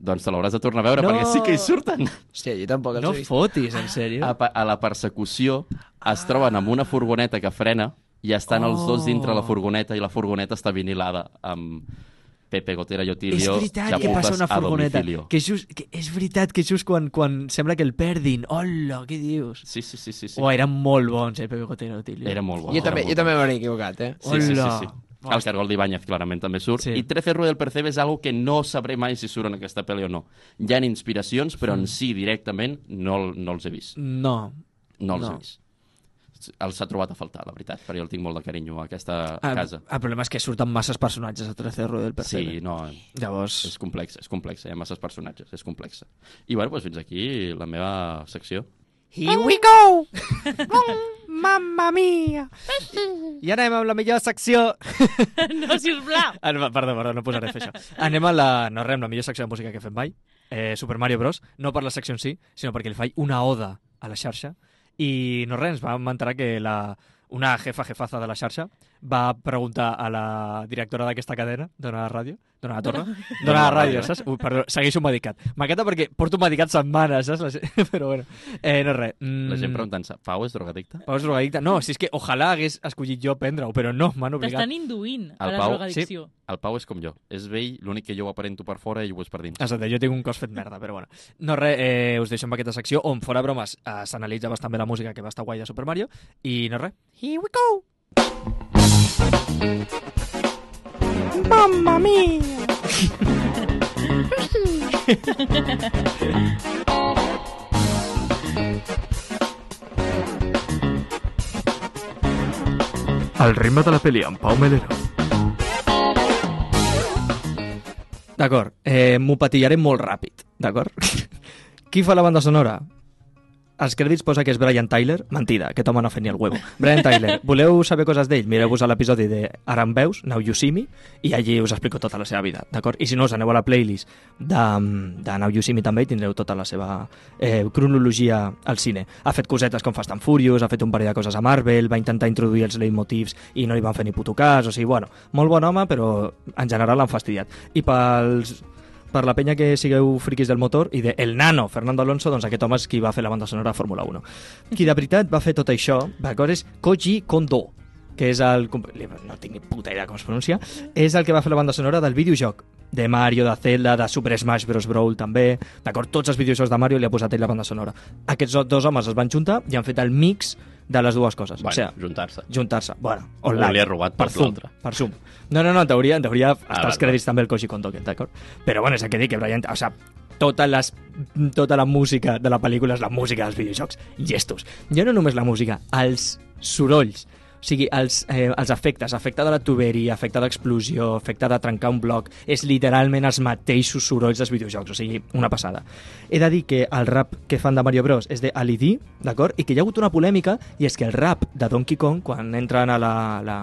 Speaker 1: Doncs te l'hauràs de tornar a veure,
Speaker 3: No!
Speaker 1: perquè sí que hi surten.
Speaker 5: Hòstia, jo tampoc els
Speaker 3: No
Speaker 5: he vist.
Speaker 3: fotis, en sèrio?
Speaker 1: A, a la persecució es troben amb una furgoneta que frena i estan els dos dintre la furgoneta i la furgoneta està vinilada amb Pepe Gotera i
Speaker 3: És
Speaker 1: Otilio
Speaker 3: veritat que passa una furgoneta. Que és, just, que és veritat que és just quan, quan sembla que el perdin. Hola, què dius?
Speaker 1: Sí, sí, sí, sí. sí.
Speaker 3: Oh, eren molt bons, eh, Pepe Gotera i Otilio.
Speaker 1: Era molt bo.
Speaker 5: Jo
Speaker 1: era
Speaker 5: també,
Speaker 1: molt
Speaker 5: jo també m'hauré equivocat, eh?
Speaker 1: Sí, sí, sí,
Speaker 3: Hola.
Speaker 1: sí. El cargol d'Ibáñez clarament també surt.
Speaker 3: Sí.
Speaker 1: I 13 Rue del Percebe és algo que no sabré mai si surt en aquesta pel·li o no. Hi ha inspiracions, però en si directament no, no els he vist.
Speaker 3: No.
Speaker 1: No els
Speaker 3: No.
Speaker 1: he vist. Els ha trobat a faltar, la veritat, perquè jo el tinc molt de carinyo a aquesta
Speaker 3: El,
Speaker 1: casa.
Speaker 3: el problema és que surten masses personatges a 13 Rue del Percebe.
Speaker 1: Sí, no,
Speaker 3: Llavors...
Speaker 1: és complex, és complex, hi ha masses personatges, és complexa. I bueno, doncs fins aquí la meva secció.
Speaker 3: Here we go! (laughs) Mamma mia! I anem amb la millor secció... (laughs)
Speaker 2: No, sisplau.
Speaker 3: Ah, no, perdó, perdó, no posaré a fer això. Anem a la, no res, amb la millor secció de música que fem mai, eh, Super Mario Bros. No per la secció en si, sinó perquè li faig una oda a la xarxa. I no res, ens vam enterar que la, una jefa jefaza de la xarxa va preguntar a la directora d'aquesta cadena, Dona la Ràdio, Dona la Torre, Dona la Ràdio, saps? Ui, perdó, segueixo un medicat. M'encanta perquè porto un medicat setmanes, saps? Gent- (laughs) Però bueno, eh, no res. Mm,
Speaker 1: La gent preguntant-se, Pau és drogadicte?
Speaker 3: Pau és drogadicte? No, si és que ojalà hagués escollit jo prendre-ho, però no, m'han obligat.
Speaker 2: T'estan induint a
Speaker 1: El
Speaker 2: la
Speaker 1: Pau,
Speaker 2: drogadicció.
Speaker 1: El Pau és com jo. És vell, l'únic que jo ho aparento per fora i ho és per dins.
Speaker 3: Exacte, jo tinc un cos fet merda, però bueno. No res, eh, us deixo amb aquesta secció on, fora bromes, eh, s'analitza bastant bé la música que va estar guai de Super Mario, i no res, here we go! Mamma mia! El ritme de la pel·li amb Pau Melero. D'acord, eh, m'ho patillaré molt ràpid, d'acord? Qui fa la banda sonora? Als crèdits posa que és Brian Tyler. Mentida, aquest home no ha fet ni el huevo. Brian Tyler, (laughs) voleu saber coses d'ell? Mireu-vos a l'episodi de Ara em veus, Now You See Me, i allí us explico tota la seva vida, d'acord? I si no, us aneu a la playlist de, de Now You See Me també i tindreu tota la seva eh, cronologia al cine. Ha fet cosetes com Fast and Furious, ha fet un parell de coses a Marvel, va intentar introduir els leitmotivs i no li van fer ni puto cas, o sigui, bueno, molt bon home, però en general l'han fastidiat. I pels per la penya que sigueu friquis del motor i de El Nano, Fernando Alonso, doncs aquest home és qui va fer la banda sonora de Fórmula 1. Qui de veritat va fer tot això, d'acord, és Koji Kondo, que és el... no tinc ni puta idea com es pronuncia, és el que va fer la banda sonora del videojoc de Mario, de Zelda, de Super Smash Bros. Brawl també, d'acord? Tots els videojocs de Mario li ha posat ell la banda sonora. Aquests dos homes es van juntar i han fet el mix de les dues coses.
Speaker 1: Bueno,
Speaker 3: o sigui,
Speaker 1: juntar-se.
Speaker 3: juntar-se. Bueno, online.
Speaker 1: li ha robat
Speaker 3: per Zoom, per Zoom. No, no, no, en teoria, en teoria
Speaker 1: vale,
Speaker 3: als crèdits també el Koji Kondo, d'acord? Però bueno, és el que dic, que Brian, o sigui, tota, les, tota la música de la pel·lícula és la música dels videojocs. Gestos. Ja no només la música, els sorolls. O sigui, els, eh, els efectes, efecte de la tuberia, efecte d'explosió, efecte de trencar un bloc, és literalment els mateixos sorolls dels videojocs, o sigui, una passada. He de dir que el rap que fan de Mario Bros és de Ali D, d'acord? I que hi ha hagut una polèmica, i és que el rap de Donkey Kong, quan entren a la, la,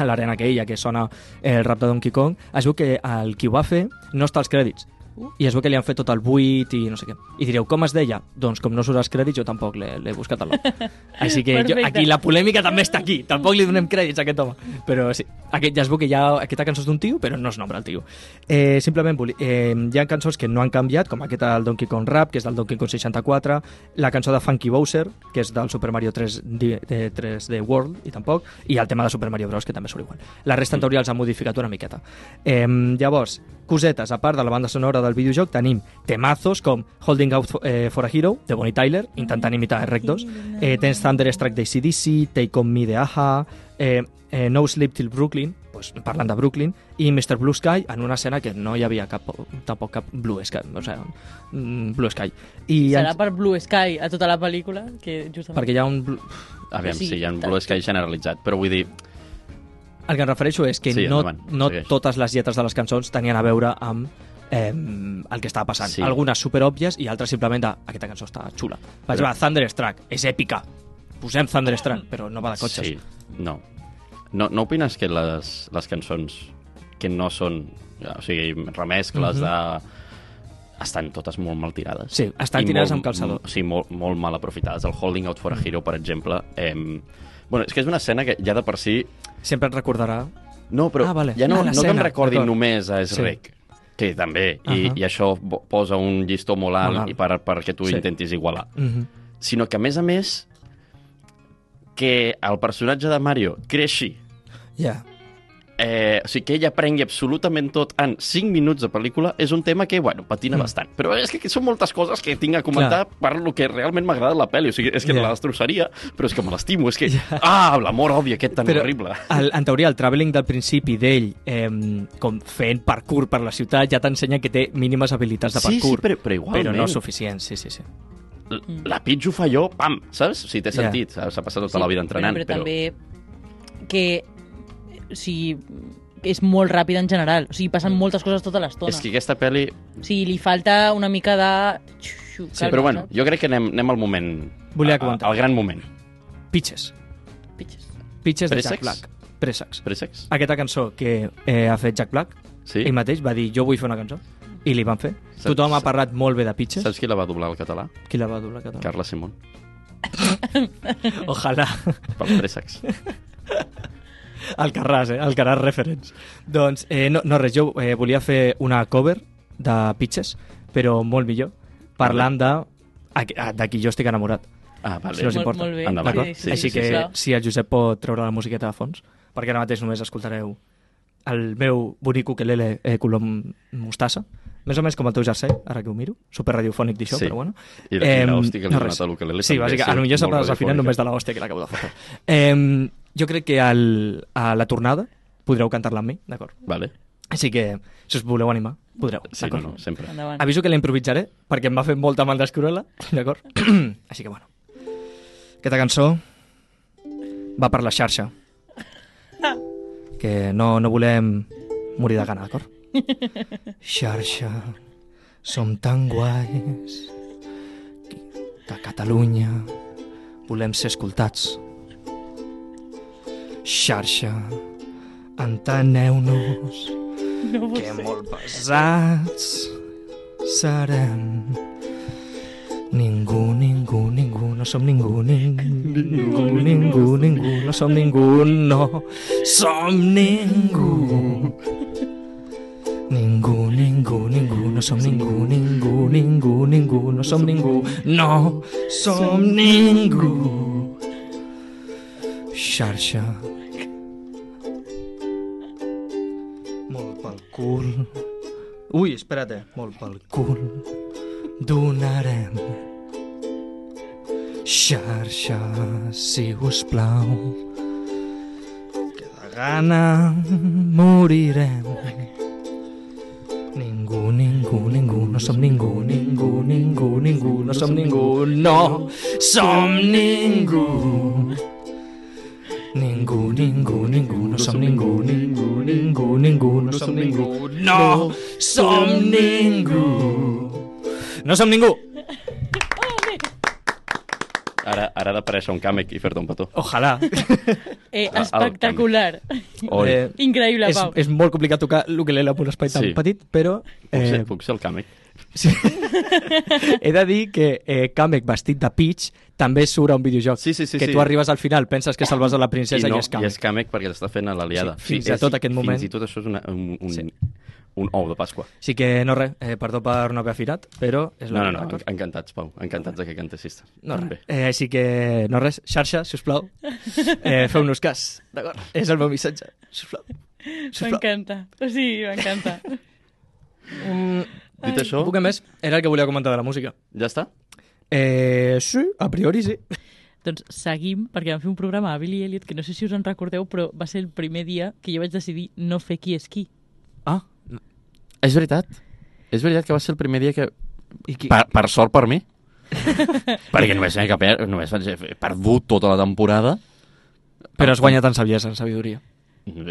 Speaker 3: a l'arena aquella que sona el rap de Donkey Kong, es veu que el qui ho va fer no està als crèdits. I es veu que li han fet tot el buit i no sé què. I direu, com es deia? Doncs com no surt als crèdits, jo tampoc l'he buscat a l'home. (laughs) Així que jo, aquí la polèmica també està aquí. Tampoc li donem crèdits a aquest home. Però sí, aquest, ja es veu que hi ha aquesta cançó és d'un tio, però no es nombra el tio. Eh, simplement, eh, hi ha cançons que no han canviat, com aquesta del Donkey Kong Rap, que és del Donkey Kong 64, la cançó de Funky Bowser, que és del Super Mario 3 D, de 3D World, i tampoc, i el tema de Super Mario Bros, que també surt igual. La resta, en teoria, els han modificat una miqueta. Eh, llavors, cosetes, a part de la banda sonora del videojoc, tenim temazos com Holding Out for, eh, for a Hero, de Bonnie Tyler, intentant imitar Rec 2. Eh, tens Thunderstruck d'ACDC, Take On Me de Aja, eh, eh, No Sleep Till Brooklyn, pues, parlant de Brooklyn, i Mr. Blue Sky en una escena que no hi havia cap, tampoc cap Blue Sky, o sigui, mm, Blue Sky. I
Speaker 2: Serà
Speaker 3: ens-
Speaker 2: per Blue Sky a tota la pel·lícula? Que justament...
Speaker 3: perquè hi ha un... blu-
Speaker 1: Aviam,
Speaker 2: Sí,
Speaker 1: sí, hi ha un. Blue Sky generalitzat, però vull dir...
Speaker 3: El que em refereixo és que
Speaker 1: Sí,
Speaker 3: no,
Speaker 1: endavant,
Speaker 3: no
Speaker 1: segueix.
Speaker 3: totes les lletres de les cançons tenien a veure amb eh, el que estava passant.
Speaker 1: Sí.
Speaker 3: Algunes superòbvies i altres simplement de aquesta cançó està xula. Per
Speaker 1: Però-
Speaker 3: exemple, Thunderstruck, és èpica. Posem Thunderstruck, però no va de cotxes.
Speaker 1: Sí, no. No, no opines que les, les cançons que no són, o sigui, remescles
Speaker 3: Mhm.
Speaker 1: de... estan totes molt mal tirades.
Speaker 3: Sí, estan
Speaker 1: I
Speaker 3: tirades
Speaker 1: molt-
Speaker 3: amb calçador.
Speaker 1: Sí, molt, molt mal aprofitades. El Holding Out for a Hero, per exemple... Eh, bueno, és que és una escena que ja de per si...
Speaker 3: Sempre et recordarà...
Speaker 1: No, però
Speaker 3: Ah, vale.
Speaker 1: ja no,
Speaker 3: Ah,
Speaker 1: no que em recordin
Speaker 3: d'acord.
Speaker 1: només a
Speaker 3: Sí.
Speaker 1: Shrek, que també, i,
Speaker 3: Ahà.
Speaker 1: i això posa un llistó molt alt,
Speaker 3: Molt alt.
Speaker 1: i per, perquè tu
Speaker 3: Sí.
Speaker 1: intentis igualar.
Speaker 3: Mm -hmm.
Speaker 1: Sinó que, a més a més, que el personatge de Mario creixi
Speaker 3: Ja.
Speaker 1: Eh, o sigui, que ell aprengui absolutament tot en 5 minuts de pel·lícula és un tema que, bueno, patina
Speaker 3: Mm.
Speaker 1: mm. bastant. Però és que són moltes coses que tinc a comentar
Speaker 3: Clar.
Speaker 1: per lo que realment m'agrada la pel·li. O sigui, és que
Speaker 3: Ja.
Speaker 1: la destrossaria, però és que me l'estimo. És que, ah, l'amor odi aquest tan
Speaker 3: Però
Speaker 1: horrible.
Speaker 3: El, en teoria, el travelling del principi d'ell eh, com fent parkour per la ciutat ja t'ensenya que té mínimes habilitats de
Speaker 1: Sí, sí,
Speaker 3: parkour.
Speaker 1: però, però igualment.
Speaker 3: però no suficients, sí, sí, sí.
Speaker 1: L- La ho fa jo, pam, saps? O sigui, té sentit. S'ha s'ha passat tota la vida entrenant,
Speaker 2: però,
Speaker 1: però...
Speaker 2: però també que o sigui, és molt ràpid en general. O sigui, passen moltes coses tota l'estona.
Speaker 1: És que aquesta pel·li...
Speaker 2: O sigui, li falta una mica de...
Speaker 1: Sí,
Speaker 2: Calma,
Speaker 1: però bueno,
Speaker 2: saps?
Speaker 1: jo crec que anem, anem al moment...
Speaker 3: Volia comentar.
Speaker 1: Al gran moment.
Speaker 3: Pitches.
Speaker 2: Pitxes.
Speaker 3: Pitches de
Speaker 1: Pressex?
Speaker 3: Jack Black. Pressex.
Speaker 1: Pressex?
Speaker 3: Aquesta cançó que eh, ha fet Jack Black,
Speaker 1: Sí?
Speaker 3: ell mateix va dir jo vull fer una cançó i li van fer.
Speaker 1: Saps-
Speaker 3: Tothom ha parlat molt bé de Pitches.
Speaker 1: Saps qui la va doblar al català?
Speaker 3: Qui la va doblar català?
Speaker 1: Carla Simón, (laughs) (laughs)
Speaker 3: Ojalà.
Speaker 1: pel Pressex.
Speaker 3: El Carràs, eh? El Carràs Reference. Doncs, eh, no, no res, jo eh, volia fer una cover de Pitches, però molt millor, parlant de de qui jo estic enamorat.
Speaker 1: Ah, vale.
Speaker 3: Si no us
Speaker 2: Molt-
Speaker 3: importa.
Speaker 2: molt bé.
Speaker 1: Endavant.
Speaker 3: D'acord?
Speaker 2: Sí, sí,
Speaker 3: Així
Speaker 2: sí,
Speaker 3: que
Speaker 2: sisplau.
Speaker 3: si el Josep pot treure la musiqueta de fons, perquè ara mateix només escoltareu el meu bonic ukelele eh, color mostassa, més o menys com el teu jersei, ara que ho miro, super radiofònic d'això,
Speaker 1: Sí.
Speaker 3: però bueno.
Speaker 1: I la, i
Speaker 3: Em,
Speaker 1: l'hòstia que li
Speaker 3: no
Speaker 1: donat a l'ukelele
Speaker 3: Sí, bàsicament,
Speaker 1: sí,
Speaker 3: a lo millor
Speaker 1: molt
Speaker 3: sabràs al final
Speaker 1: radiofònica.
Speaker 3: només de l'hòstia que l'acabo de fotre. Eh, jo crec que al, a la tornada podreu cantar-la amb mi, d'acord?
Speaker 1: Vale.
Speaker 3: Així que, si us voleu animar, podreu,
Speaker 1: Sí, no, no, sempre.
Speaker 2: Endavant.
Speaker 3: Aviso que la improvisaré, perquè em va fer molta mal d'escrola, (laughs) d'acord? (clears throat) Així que, bueno. Aquesta cançó va per la xarxa. Que no, no volem morir de gana, d'acord? (laughs) Xarxa, som tan guais que a Catalunya volem ser escoltats. Xarxa, enteneu-nos
Speaker 2: No
Speaker 3: que
Speaker 2: sé.
Speaker 3: molt pesats serem. Ningú, ningú, ningú, no som ningú, ningú, ningú, ningú, ningú, no som ningú, no som ningú. Ningú, ningú, ningú, no som ningú, ningú, ningú, ningú, no som ningú, no som ningú. Xarxa. Molt pel cul. Ui, espera't, molt pel cul. Donarem xarxa, si us plau. Que de gana morirem. Ningú, ningú, ningú, no som ningú, ningú, ningú, ningú, no som ningú, no som ningú. Ningú, ningú, ningú, no som ningú, ningú, ningú, ningú, no som ningú, no som ningú. No som ningú.
Speaker 1: Ara, ara ha d'aparèixer un càmec i fer-te un petó.
Speaker 3: Ojalà. (laughs)
Speaker 2: Eh, espectacular.
Speaker 1: Oi.
Speaker 3: Eh,
Speaker 2: Increïble,
Speaker 3: és,
Speaker 2: Pau.
Speaker 3: és molt complicat tocar l'ukelele amb un espai tan
Speaker 1: Sí.
Speaker 3: petit, però...
Speaker 1: Puc, ser,
Speaker 3: Eh,
Speaker 1: puc ser el càmec?
Speaker 3: Sí. (laughs) He de dir que eh, Kamek vestit de Peach també surt a un videojoc.
Speaker 1: Sí, sí, sí,
Speaker 3: que
Speaker 1: sí.
Speaker 3: tu arribes al final, penses que salves a la princesa i,
Speaker 1: no,
Speaker 3: és Kamek.
Speaker 1: I és càmec perquè l'està fent a l'aliada.
Speaker 3: Sí, fins a tot aquest moment.
Speaker 1: Fins i tot això és una, un, un,
Speaker 3: Sí.
Speaker 1: un ou de Pasqua.
Speaker 3: Així que no res, eh, perdó per no haver afinat, però és la
Speaker 1: No, no, no, encantats, Pau. Encantats de que cantessis.
Speaker 3: No, res. Eh, així que, no res, xarxa, sisplau. (laughs) Eh, Feu-nos cas, d'acord? És el meu missatge, sisplau. sisplau.
Speaker 2: M'encanta. O sigui, m'encanta.
Speaker 3: Mm,
Speaker 1: Dit això,
Speaker 3: Puc més? Era el que volia comentar de la música.
Speaker 1: ja està?
Speaker 3: Eh, sí, a priori sí. (laughs)
Speaker 2: Doncs seguim, perquè vam fer un programa a Billy Elliot, que no sé si us en recordeu, però va ser el primer dia que jo vaig decidir no fer qui és qui.
Speaker 3: Ah,
Speaker 1: És veritat. És veritat que va ser el primer dia que...
Speaker 3: i qui...
Speaker 1: Per, per sort per mi. (laughs) perquè només, he per, només he perdut tota la temporada.
Speaker 3: Però has guanyat en saviesa, en sabidoria.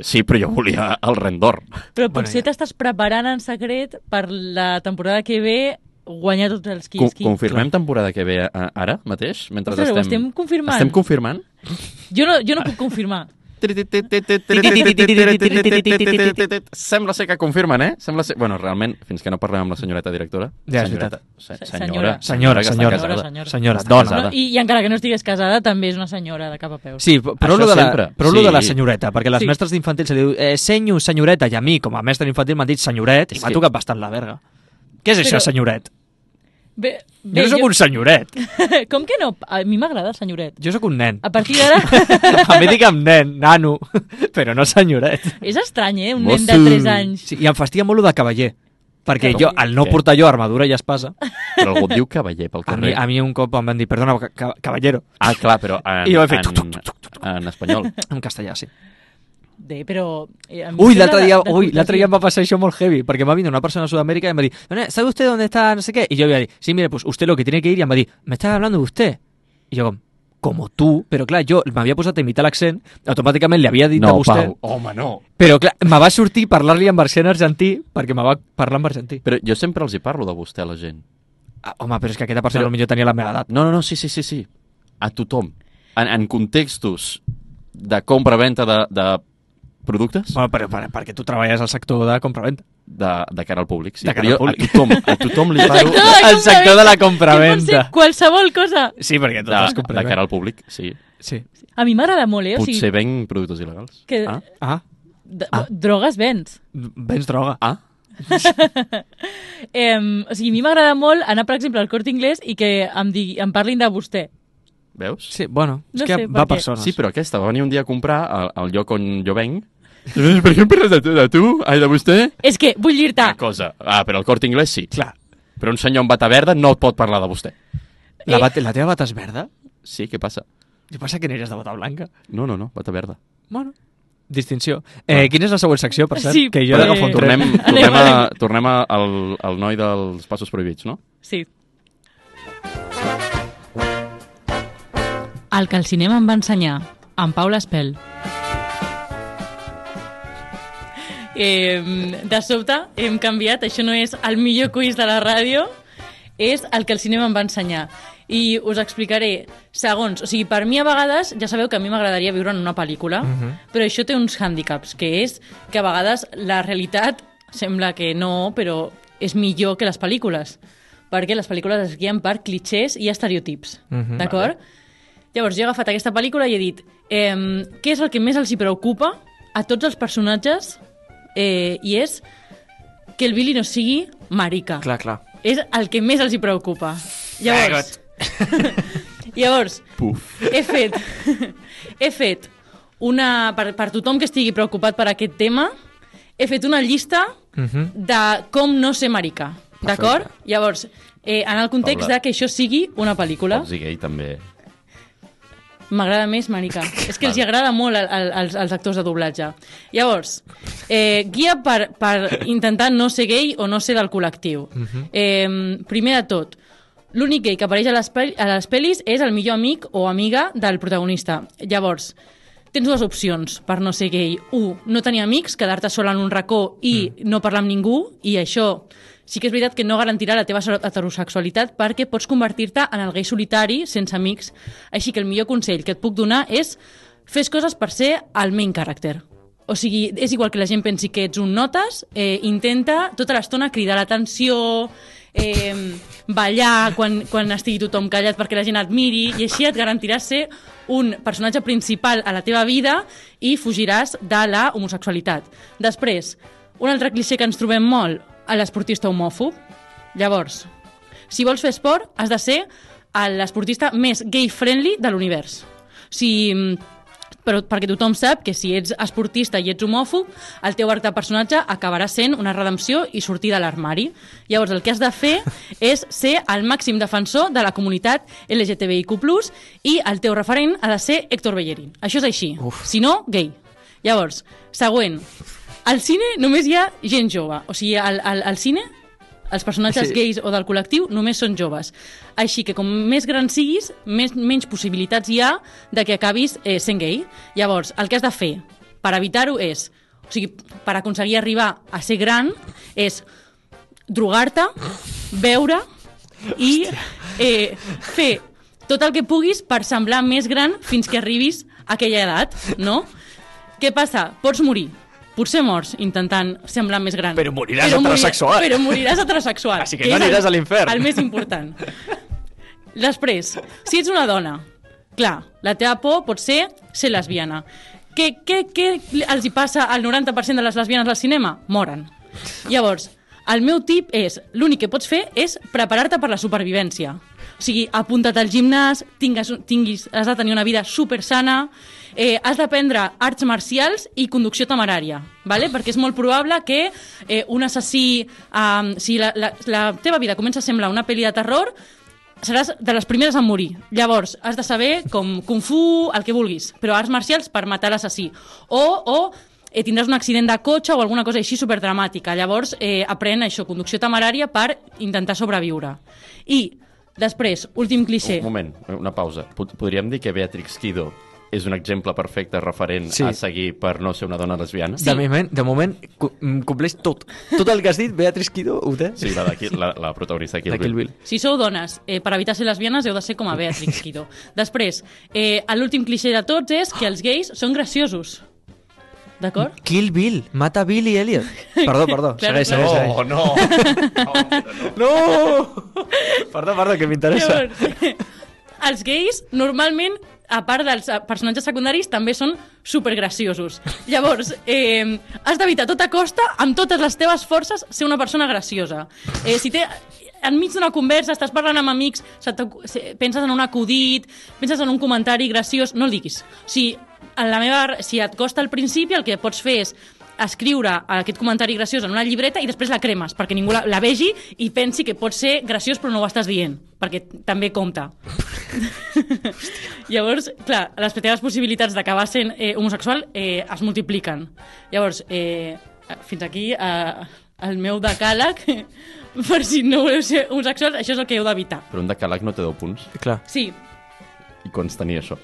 Speaker 1: Sí, però jo volia el rendor.
Speaker 2: Però
Speaker 3: Bueno,
Speaker 2: potser
Speaker 3: ja.
Speaker 2: t'estàs preparant en secret per la temporada que ve guanyar tots els qui
Speaker 1: Co confirmem temporada que ve eh, ara mateix? Mentre
Speaker 2: Ostres, ho
Speaker 1: estem...
Speaker 2: estem confirmant?
Speaker 1: Estem confirmant?
Speaker 2: Jo no, jo no puc confirmar.
Speaker 1: Sembla ser que confirmen, eh? Sembla ser... Bueno, realment, fins que no parlem amb la senyoreta directora...
Speaker 3: Ja, és
Speaker 1: senyoreta, se-
Speaker 2: Senyora.
Speaker 1: senyora,
Speaker 3: Senyora, senyora.
Speaker 2: Senyora,
Speaker 3: dona.
Speaker 2: i, I encara que no estigués casada, també és una senyora de cap a peus.
Speaker 3: Sí, però lo de, la, però lo de la senyoreta, perquè les mestres d'infantil se li diu eh, senyo, senyoreta, i a mi, com a mestre d'infantil, m'han dit senyoret, i m'ha tocat bastant la verga. Què és això, senyoret?
Speaker 2: Bé,
Speaker 3: Jo
Speaker 2: bé,
Speaker 3: no sóc un senyoret, (laughs)
Speaker 2: Com que no? A mi m'agrada el senyoret.
Speaker 3: jo sóc un nen.
Speaker 2: A partir d'ara... (laughs)
Speaker 3: A mi digue'm nen, nano, (laughs) però no senyoret.
Speaker 2: és estrany, eh? Un
Speaker 1: Mosso.
Speaker 2: nen de 3 anys.
Speaker 3: Sí, I em fastia molt lo de cavaller, perquè
Speaker 1: Com?
Speaker 3: jo, al no
Speaker 1: Què?
Speaker 3: portar jo armadura i espasa,
Speaker 1: Però algú et diu cavaller pel
Speaker 3: a mi,
Speaker 1: carrer.
Speaker 3: a mi un cop em van dir, perdona, ca- ca- caballero,
Speaker 1: Ah, clar, però en,
Speaker 3: I jo he fet
Speaker 1: en, en espanyol.
Speaker 3: en castellà, sí.
Speaker 2: Bé, però... Eh, a em
Speaker 3: l'altre dia,
Speaker 2: de-
Speaker 3: uy, l'altre dia em va pasar això molt heavy, perquè m'ha venido una persona de Sudamérica y me dijo, ¿sabe usted dónde está no sé qué? Y yo voy a decir, sí, mire, pues usted lo que tiene que ir, y em va dir, ¿me estás hablando de usted? Y yo, com, como tú, però clar, jo m'havia posat a imitar l'accent, automàticament li havia dit a
Speaker 1: No,
Speaker 3: vostè,
Speaker 1: Pau, home, no.
Speaker 3: però clar, me va sortir parlar-li en versió en argentí, perquè me va parlar en argentí.
Speaker 1: Però jo sempre els hi parlo de vostè a la gent.
Speaker 3: Ah, home, però és que aquesta persona
Speaker 1: Però-
Speaker 3: millor tenia la meva edat.
Speaker 1: No, no, no, sí, sí, sí, sí. A tothom. En, en contextos de compra-venta de, de productes,
Speaker 3: Bueno, però per, perquè tu treballes al sector de compra-venta.
Speaker 1: de, de cara al públic. Sí,
Speaker 3: De cara al públic.
Speaker 1: A tothom, a tothom li (laughs)
Speaker 2: de
Speaker 3: El sector de la compra-venta.
Speaker 2: qualsevol cosa.
Speaker 3: Sí, perquè
Speaker 1: De,
Speaker 3: tot és
Speaker 1: de cara al públic, sí.
Speaker 3: Sí.
Speaker 2: A mi m'agrada molt, eh? O
Speaker 1: Potser
Speaker 2: sigui,
Speaker 1: venc productes il·legals.
Speaker 2: que
Speaker 1: Ah?
Speaker 3: Ah,
Speaker 2: d-
Speaker 3: Ah.
Speaker 2: drogues vens.
Speaker 3: vens droga.
Speaker 1: Ah? (laughs)
Speaker 2: Eh, o sigui, a mi m'agrada molt anar, per exemple, al Corte Inglés i que em, digui, em parlin de vostè.
Speaker 1: Veus?
Speaker 3: Sí, bueno, és
Speaker 2: No
Speaker 3: que
Speaker 2: sé,
Speaker 3: va
Speaker 2: per
Speaker 3: per
Speaker 2: què.
Speaker 3: zones.
Speaker 1: Sí, però aquesta va venir un dia a comprar al, al lloc on jo venc. Per què em parles de tu, de tu? Ai, de vostè?
Speaker 2: És que vull dir-te,
Speaker 1: Una cosa. Ah, però el Corte Inglés sí.
Speaker 3: Clar.
Speaker 1: Però un senyor amb bata verda no et pot parlar de vostè.
Speaker 3: La,
Speaker 2: Eh.
Speaker 3: bat la teva bata és verda?
Speaker 1: Sí, què passa?
Speaker 3: Jo pensa que n'eres de bata blanca.
Speaker 1: No, no, no, bata verda.
Speaker 3: Bueno, distinció. Eh, quina és la següent secció, per cert?
Speaker 2: Sí,
Speaker 3: que jo en
Speaker 1: Tornem, tornem, a, tornem a, al, al noi dels passos prohibits, no?
Speaker 2: Sí. El que el cinema em va ensenyar, en Paula Espel. Eh, de sobte hem canviat, això no és el millor quiz de la ràdio, és el que el cinema em va ensenyar. I us explicaré segons. O sigui, per mi a vegades, ja sabeu que a mi m'agradaria viure en una pel·lícula, però això té uns hàndicaps, que és que a vegades la realitat sembla que no, però és millor que les pel·lícules perquè les pel·lícules es guien per clichés i estereotips,
Speaker 3: Mhm.
Speaker 2: d'acord? Llavors, jo he agafat aquesta pel·lícula i he dit eh, què és el que més els hi preocupa a tots els personatges eh, i és que el Billy no sigui marica.
Speaker 3: Clar, clar.
Speaker 2: És el que més els hi preocupa. Llavors, (laughs) llavors
Speaker 1: Puf.
Speaker 2: he fet, (laughs) he fet una, per, per tothom que estigui preocupat per aquest tema, he fet una llista
Speaker 3: Uh -huh.
Speaker 2: de com no ser marica, d'acord? Llavors, eh, en el context
Speaker 1: Paula.
Speaker 2: de que això sigui una pel·lícula,
Speaker 1: Pots dir gay, també.
Speaker 2: M'agrada més marica. (laughs) És que els hi agrada molt al, al, als, als actors de doblatge. Llavors, eh, guia per, per intentar no ser gay o no ser del col·lectiu. eh, primer de tot, l'únic gay que apareix a les, pel a les pel·lis és el millor amic o amiga del protagonista. Llavors, tens dues opcions per no ser gay. Un, no tenir amics, quedar-te sol en un racó i no parlar amb ningú, i això sí que és veritat que no garantirà la teva heterosexualitat perquè pots convertir-te en el gay solitari sense amics. Així que el millor consell que et puc donar és fes coses per ser el main character. O sigui, és igual que la gent pensi que ets un notes, eh, intenta tota l'estona cridar l'atenció, eh, ballar quan, quan estigui tothom callat perquè la gent et miri, i així et garantiràs ser un personatge principal a la teva vida i fugiràs de la homosexualitat. Després, un altre cliché que ens trobem molt, a l'esportista homòfob. Llavors, si vols fer esport, has de ser l'esportista més gay-friendly de l'univers. Si mm, però perquè tothom sap que si ets esportista i ets homòfob, el teu arc de personatge acabarà sent una redempció i sortir de l'armari. Llavors, el que has de fer (laughs) és ser el màxim defensor de la comunitat LGTBIQ+, i el teu referent ha de ser Héctor Bellerín. Això és així. Uf. Si no, gay. Llavors, següent. Al cine només hi ha gent jove. O sigui, al, al, al cine els personatges
Speaker 3: Sí.
Speaker 2: gais o del col·lectiu només són joves. Així que com més gran siguis, més, menys possibilitats hi ha de que acabis eh, sent gay. Llavors, el que has de fer per evitar-ho és, o sigui, per aconseguir arribar a ser gran, és drogar-te, beure i eh, fer tot el que puguis per semblar més gran fins que arribis a aquella edat, no? Què passa? Pots morir. Potser mors intentant semblar més gran.
Speaker 3: Però moriràs
Speaker 2: morir-
Speaker 3: heterosexual.
Speaker 2: Però moriràs heterosexual. (laughs)
Speaker 3: Així que
Speaker 2: que
Speaker 3: no
Speaker 2: és el-
Speaker 3: aniràs a l'infern.
Speaker 2: El més important. (laughs) Després, si ets una dona, clar, la teva por pot ser ser lesbiana. Què, què, què els hi passa al 90% de les lesbianes al cinema? Moren. Llavors, el meu tip és, l'únic que pots fer és preparar-te per la supervivència. O sigui, apunta't al gimnàs, tingues, tinguis, has de tenir una vida super sana, eh, has d'aprendre arts marcials i conducció temerària, ¿vale? perquè és molt probable que eh, un assassí, eh, si la, la, la teva vida comença a semblar una pel·li de terror, seràs de les primeres a morir. Llavors, has de saber com Kung Fu, el que vulguis, però arts marcials per matar l'assassí. O, o eh, tindràs un accident de cotxe o alguna cosa així superdramàtica. Llavors, eh, aprèn això, conducció temerària per intentar sobreviure. I després, últim cliché.
Speaker 1: Un moment, una pausa. Pod- Podríem dir que Beatrix Kido és un exemple perfecte referent
Speaker 3: Sí.
Speaker 1: a seguir per no ser una dona lesbiana?
Speaker 3: De moment, de moment mm, compleix tot. Tot el que has dit, Beatriz Kido, ho té?
Speaker 1: Sí, la, de, Kill- la, la protagonista de Kill,
Speaker 3: De Kill Bill.
Speaker 2: Si sou dones, eh, per evitar ser lesbianes heu de ser com a Beatrix Kido. Després, eh, l'últim cliché de tots és que els gais són graciosos. D'acord?
Speaker 3: Kill Bill, mata Bill i Elliot. (laughs) Perdó, perdó,
Speaker 2: Claro,
Speaker 3: segueix, segueix, segueix.
Speaker 1: no! (laughs)
Speaker 3: No! Perdó, perdó, que m'interessa.
Speaker 2: Llavors, (laughs) els gais, normalment, a part dels personatges secundaris, també són supergraciosos. Llavors, eh, has d'evitar a tota costa, amb totes les teves forces, ser una persona graciosa. Eh, si té enmig d'una conversa, estàs parlant amb amics, penses en un acudit, penses en un comentari graciós, no el diguis. O sigui, en la meva, si et costa al principi, el que pots fer és escriure aquest comentari graciós en una llibreta i després la cremes, perquè ningú la, la vegi i pensi que pot ser graciós però no ho estàs dient, perquè també compta. (laughs) Llavors, clar, les teves possibilitats d'acabar sent eh, homosexual eh, es multipliquen. Llavors, eh, fins aquí eh, el meu decàleg, (laughs) per si no voleu ser homosexuals, això és el que heu d'evitar.
Speaker 1: Però un decàleg no té 10 punts.
Speaker 3: Clar,
Speaker 2: Sí,
Speaker 1: I quants tenia això?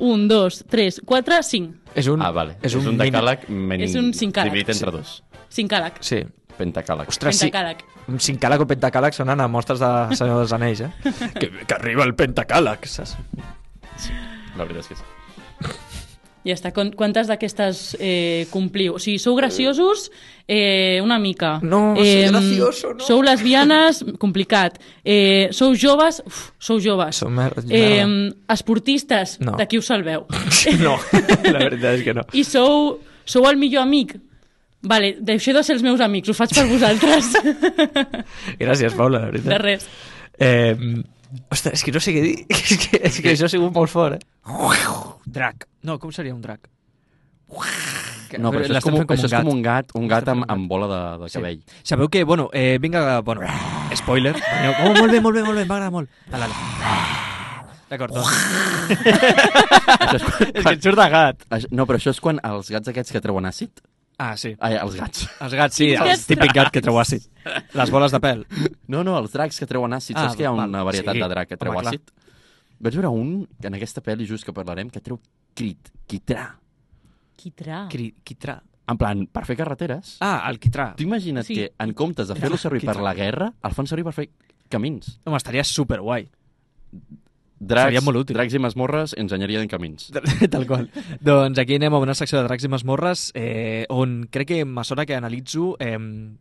Speaker 2: un, dos, tres, quatre, cinc.
Speaker 3: és un...
Speaker 1: ah, vale.
Speaker 3: És un,
Speaker 1: decàleg men...
Speaker 2: És un cincàleg.
Speaker 1: dividit entre dos.
Speaker 2: Cinc càleg.
Speaker 3: Sí.
Speaker 1: Pentacàleg.
Speaker 3: Ostres, sí.
Speaker 2: Pentacàleg.
Speaker 3: Un cincàleg o pentacàleg sonen a mostres de Senyor dels Anells, eh? que, que arriba el pentacàleg, saps?
Speaker 1: La veritat és que sí.
Speaker 2: Ja està. Quan- Quantes d'aquestes eh, compliu? O sigui, sou graciosos eh, una mica.
Speaker 3: No, soy gracioso, no.
Speaker 2: Sou lesbianes, complicat. Eh, sou joves, uf, sou joves.
Speaker 3: Som mer-
Speaker 2: eh, esportistes,
Speaker 3: No.
Speaker 2: de qui us salveu. (laughs)
Speaker 3: No, la veritat és que no.
Speaker 2: I sou, sou el millor amic. Vale, deixeu de ser els meus amics, ho faig per vosaltres. (laughs)
Speaker 3: Gràcies, Paula, la veritat.
Speaker 2: de res.
Speaker 3: Eh, ostres, és que no sé què dir. (laughs) és que, és que això ha sigut molt fort, eh? Drac. No, com seria un drac?
Speaker 1: No, però això és, com,
Speaker 3: fent
Speaker 1: això és com un gat, un gat amb, amb bola de, de cabell.
Speaker 3: Sí. Sabeu que, bueno, eh, vinga, bueno, spoiler. Oh, molt bé, molt bé, molt bé, m'agrada molt. D'acord, doncs. (laughs)
Speaker 1: És, quan,
Speaker 3: és que et surt de gat.
Speaker 1: No, però això és quan els gats aquests que treuen àcid...
Speaker 3: Ah, sí.
Speaker 1: Ai, els gats.
Speaker 3: Els gats, sí, el típic gat que treu àcid. Les boles de pèl.
Speaker 1: No, no, els dracs que treuen àcid.
Speaker 3: Ah,
Speaker 1: Saps que hi ha
Speaker 3: val.
Speaker 1: una varietat
Speaker 3: Sí,
Speaker 1: de drac que treu
Speaker 3: home, clar.
Speaker 1: àcid? Vaig veure un, en aquesta pel·li just que parlarem, que treu crit, quitrà.
Speaker 2: Quitrà.
Speaker 3: Cri, quitrà.
Speaker 1: En plan, per fer carreteres.
Speaker 3: Ah, el quitrà.
Speaker 1: Tu imagina't
Speaker 2: Sí.
Speaker 1: que en comptes de fer-lo (laughs) servir per
Speaker 3: Quitrà.
Speaker 1: la guerra, el fan servir per fer camins.
Speaker 3: Home, estaria superguai.
Speaker 1: Dracs,
Speaker 3: Seria molt útil.
Speaker 1: Dracs i masmorres, enginyeria en camins.
Speaker 3: Tal qual. doncs aquí anem a una secció de dracs i masmorres eh, on crec que me sona que analitzo eh,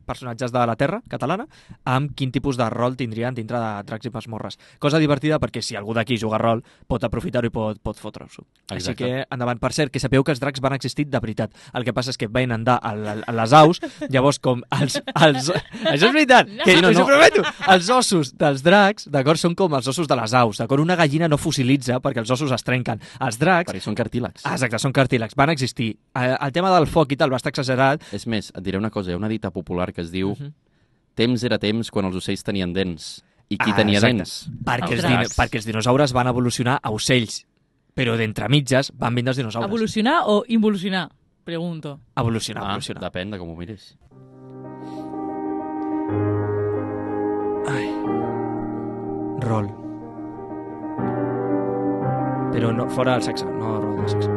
Speaker 3: personatges de la Terra catalana amb quin tipus de rol tindrien dintre de dracs i masmorres. Cosa divertida perquè si algú d'aquí juga rol pot aprofitar-ho i pot, pot fotre-s'ho. Així que endavant. Per cert, que sapeu que els dracs van existir de veritat. El que passa és que van andar a, la, a les aus, llavors com els... els això és veritat, que
Speaker 1: Sí, no,
Speaker 3: us ho
Speaker 1: no.
Speaker 3: prometo. Els ossos dels dracs, d'acord, són com els ossos de les aus, d'acord? Una gallina gallina no fossilitza perquè els ossos es trenquen. Els dracs...
Speaker 1: Perquè són cartílegs.
Speaker 3: Ah, exacte, són cartílegs, van existir. Eh, el tema del foc i tal va estar exagerat.
Speaker 1: És més, et diré una cosa, hi ha una dita popular que es diu
Speaker 3: Mhm.
Speaker 1: temps era temps quan els ocells tenien dents. I qui
Speaker 3: Ah,
Speaker 1: tenia
Speaker 3: exacte.
Speaker 1: dents?
Speaker 3: Perquè els,
Speaker 2: Els
Speaker 3: din
Speaker 1: dracs.
Speaker 3: perquè els dinosaures van evolucionar a ocells, però d'entre mitges van vindre els dinosaures.
Speaker 6: Evolucionar o involucionar? Pregunto.
Speaker 3: Evolucionar,
Speaker 1: Ah,
Speaker 3: evolucionar.
Speaker 1: depèn de com ho miris.
Speaker 3: Ai. Rol. Però no, fora del sexe, no de sexe.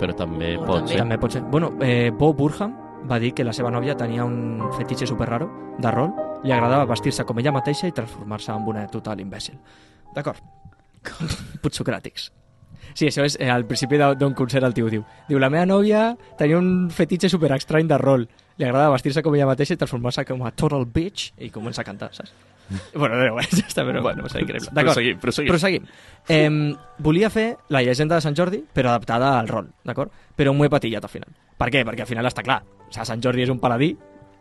Speaker 1: Però també
Speaker 2: O
Speaker 1: pot
Speaker 2: també.
Speaker 1: ser.
Speaker 3: També pot ser. Bueno, eh, Bo Burham va dir que la seva nòvia tenia un fetitxe super raro de rol, li agradava vestir-se com ella mateixa i transformar-se en una total imbècil. D'acord. (laughs) Putsocràtics. Sí, això és eh, al principi d'un concert el tio diu. Diu, la meva nòvia tenia un fetitxe super estrany de rol. Li agrada vestir-se com ella mateixa i transformar-se com a total bitch i comença a cantar, saps? (laughs) bueno, no, (laughs) ja està, però bueno, va ser increïble. D'acord.
Speaker 1: Proseguim, proseguim.
Speaker 3: Proseguim. Eh, volia fer la llegenda de Sant Jordi, però adaptada al rol, d'acord? Però m'ho he patillat al final. Per què? Perquè al final està clar. O sigui, Sant Jordi és un paladí,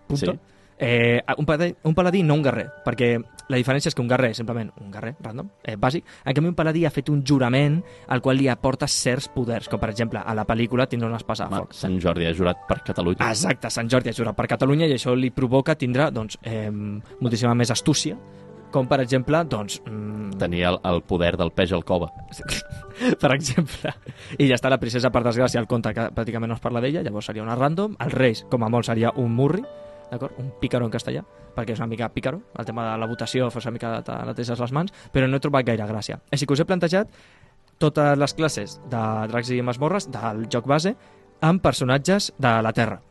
Speaker 3: punto.
Speaker 1: Sí.
Speaker 3: Eh, un, paladí, un paladí, no un guerrer, perquè la diferència és que un guerrer és simplement un guerrer random, eh, bàsic, en canvi un paladí ha fet un jurament al qual li aporta certs poders, com per exemple a la pel·lícula tindrà una espasa de foc.
Speaker 1: Sant Jordi ha jurat per Catalunya.
Speaker 3: Exacte, Sant Jordi ha jurat per Catalunya i això li provoca tindre doncs, eh, moltíssima més astúcia, com per exemple, doncs, mm,
Speaker 1: Tenia el, el poder del peix al cova. (laughs)
Speaker 3: per exemple. I ja està la princesa, per desgràcia, al conte que pràcticament no es parla d'ella, llavors seria una random. El reis, com a molt, seria un murri, d'acord? Un pícaro en castellà, perquè és una mica pícaro, el tema de la votació fos una mica de neteses les mans, però no he trobat gaire gràcia. Així que us he plantejat totes les classes de dracs i masmorres del joc base amb personatges de la Terra.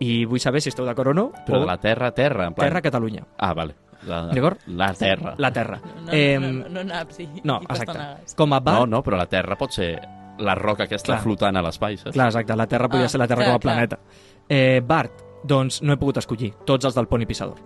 Speaker 3: I vull saber si esteu d'acord o no,
Speaker 1: Però
Speaker 3: o
Speaker 1: de la terra terra, en plan...
Speaker 3: Terra Catalunya.
Speaker 1: Ah, vale. La,
Speaker 3: D'acord?
Speaker 1: la terra.
Speaker 3: La Terra.
Speaker 6: No, no, no, no, naps i,
Speaker 3: no,
Speaker 6: i
Speaker 3: exacte.
Speaker 6: pastonagues.
Speaker 3: Com a bar,
Speaker 1: No, no, però la terra pot ser la roca aquesta
Speaker 3: Clar.
Speaker 1: flotant a l'espai, saps?
Speaker 3: Clar, exacte, la Terra podria
Speaker 6: Ah,
Speaker 3: ser la Terra
Speaker 6: clar,
Speaker 3: com a planeta. Eh, Bart, doncs no he pogut escollir, tots els del Pony Pissador.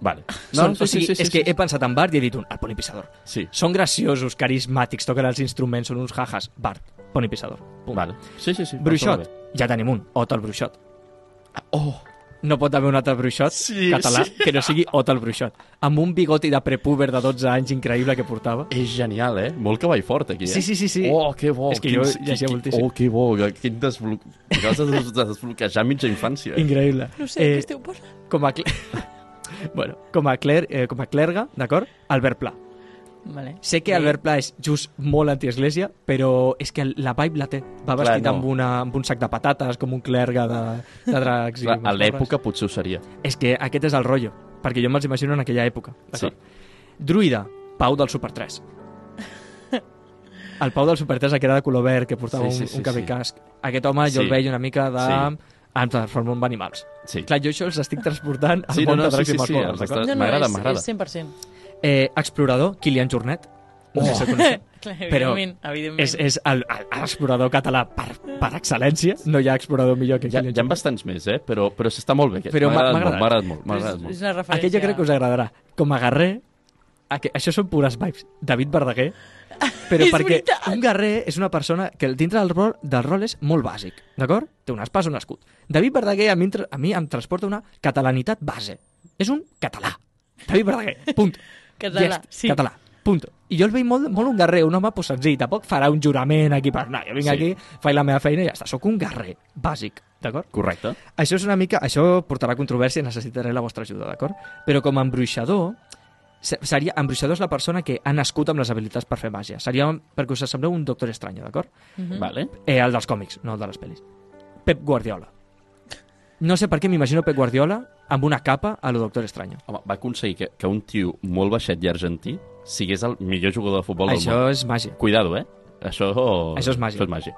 Speaker 1: Vale.
Speaker 3: No, Són, o sigui, és que he pensat en Bart i he dit un, el Pony Pissador.
Speaker 1: Sí,
Speaker 3: Són graciosos, carismàtics, toquen els instruments, són uns jajas. Bart, Pony Pissador. Punt.
Speaker 1: vale. Sí, sí, sí.
Speaker 3: Bruixot, ja tenim un, Ot el Bruixot.
Speaker 1: bé. Oh,
Speaker 3: No pot haver un altre Bruixot
Speaker 1: Sí,
Speaker 3: català
Speaker 1: sí.
Speaker 3: que no sigui Ot el Bruixot. Amb un bigoti de prepúber de 12 anys increïble que portava.
Speaker 1: és genial, eh? Molt cavall fort, aquí, eh?
Speaker 3: Sí, sí, sí, sí.
Speaker 1: Oh, que bo.
Speaker 3: És que jo
Speaker 1: qui-
Speaker 3: llegia
Speaker 1: qui-
Speaker 3: moltíssim.
Speaker 1: Oh, que bo. Quin desbloc... Acabes de des- de desbloquejar mitja infància. Eh?
Speaker 3: Increïble.
Speaker 6: No sé, què esteu posant?
Speaker 3: com a... (laughs) Bueno, com a, cler... eh, com a clerga, d'acord? Albert Pla.
Speaker 6: Vale.
Speaker 3: Sé que Albert Pla és just molt antiesglésia, però és que la vibe la té. Va
Speaker 1: Clar,
Speaker 3: vestit
Speaker 1: no.
Speaker 3: amb, una, amb un sac de patates, com un clergue de, de (laughs) dracs. i
Speaker 1: Clar, a l'època potser ho seria.
Speaker 3: És que aquest és el rotllo, perquè jo me'ls imagino en aquella època. d'acord? Druida, Pau del Super 3. (laughs) El Pau del Super 3, que era de color verd, que portava
Speaker 1: Sí, sí,
Speaker 3: un,
Speaker 1: sí,
Speaker 3: un cap i
Speaker 1: sí.
Speaker 3: casc. Aquest home jo
Speaker 1: Sí.
Speaker 3: el veia una mica de...
Speaker 1: Sí.
Speaker 3: Em transformo en animals.
Speaker 1: Sí.
Speaker 3: Clar, jo això els estic transportant al
Speaker 1: Sí, no,
Speaker 3: món
Speaker 1: no,
Speaker 3: de
Speaker 1: sí,
Speaker 3: dracs
Speaker 1: sí,
Speaker 3: i
Speaker 1: sí,
Speaker 3: masmorres,
Speaker 1: els
Speaker 3: d'acord?
Speaker 1: estàs-
Speaker 6: No, no,
Speaker 1: m'agrada.
Speaker 6: és 100%.
Speaker 3: Eh, explorador, Kilian Jornet. No sé si el coneixeu. (laughs)
Speaker 6: Clar,
Speaker 3: Però
Speaker 6: evidentment,
Speaker 3: és, és l'explorador català per, per excel·lència. No hi ha explorador millor que Kilian
Speaker 1: hi ha bastants més, eh? Però, però s'està molt bé aquest.
Speaker 3: Però
Speaker 1: M'ha
Speaker 3: m'ha-
Speaker 1: agradat molt,
Speaker 3: m'ha
Speaker 1: agradat molt.
Speaker 6: És,
Speaker 1: agradat molt.
Speaker 6: és una referència.
Speaker 3: Aquest jo crec que us agradarà. Com a guerrer, aqu- això són pures vibes. David Verdaguer, però (laughs)
Speaker 6: És
Speaker 3: perquè
Speaker 6: veritat.
Speaker 3: un guerrer és una persona que dintre del rol, del rol és molt bàsic, d'acord? Té una espasa, un escut. David Verdaguer a mi, a mi em transporta una catalanitat base. És un català. David Verdaguer, punt.
Speaker 6: Català,
Speaker 3: està,
Speaker 6: sí.
Speaker 3: Català, punt. I jo el veig molt, molt un guerrer, un home pues, senzill. Tampoc farà un jurament aquí per... No, jo vinc
Speaker 1: Sí.
Speaker 3: aquí, faig la meva feina i ja està. Soc un guerrer bàsic, d'acord?
Speaker 1: Correcte.
Speaker 3: Això és una mica... Això portarà controvèrsia i necessitaré la vostra ajuda, d'acord? Però com a embruixador, se- seria, embruixador és la persona que ha nascut amb les habilitats per fer màgia. Seria, perquè us sembleu, un doctor estrany, d'acord?
Speaker 6: Mhm.
Speaker 1: Vale.
Speaker 3: Eh, el dels còmics, no el de les pel·lis. Pep Guardiola. No sé per què m'imagino Pep Guardiola amb una capa a lo Doctor Estranyo.
Speaker 1: Home, va aconseguir que, que un tio molt baixet i argentí sigués el millor jugador de futbol del
Speaker 3: Això
Speaker 1: món.
Speaker 3: és màgia.
Speaker 1: Cuidado, eh? Això...
Speaker 3: Això és màgia.
Speaker 1: Això és màgia.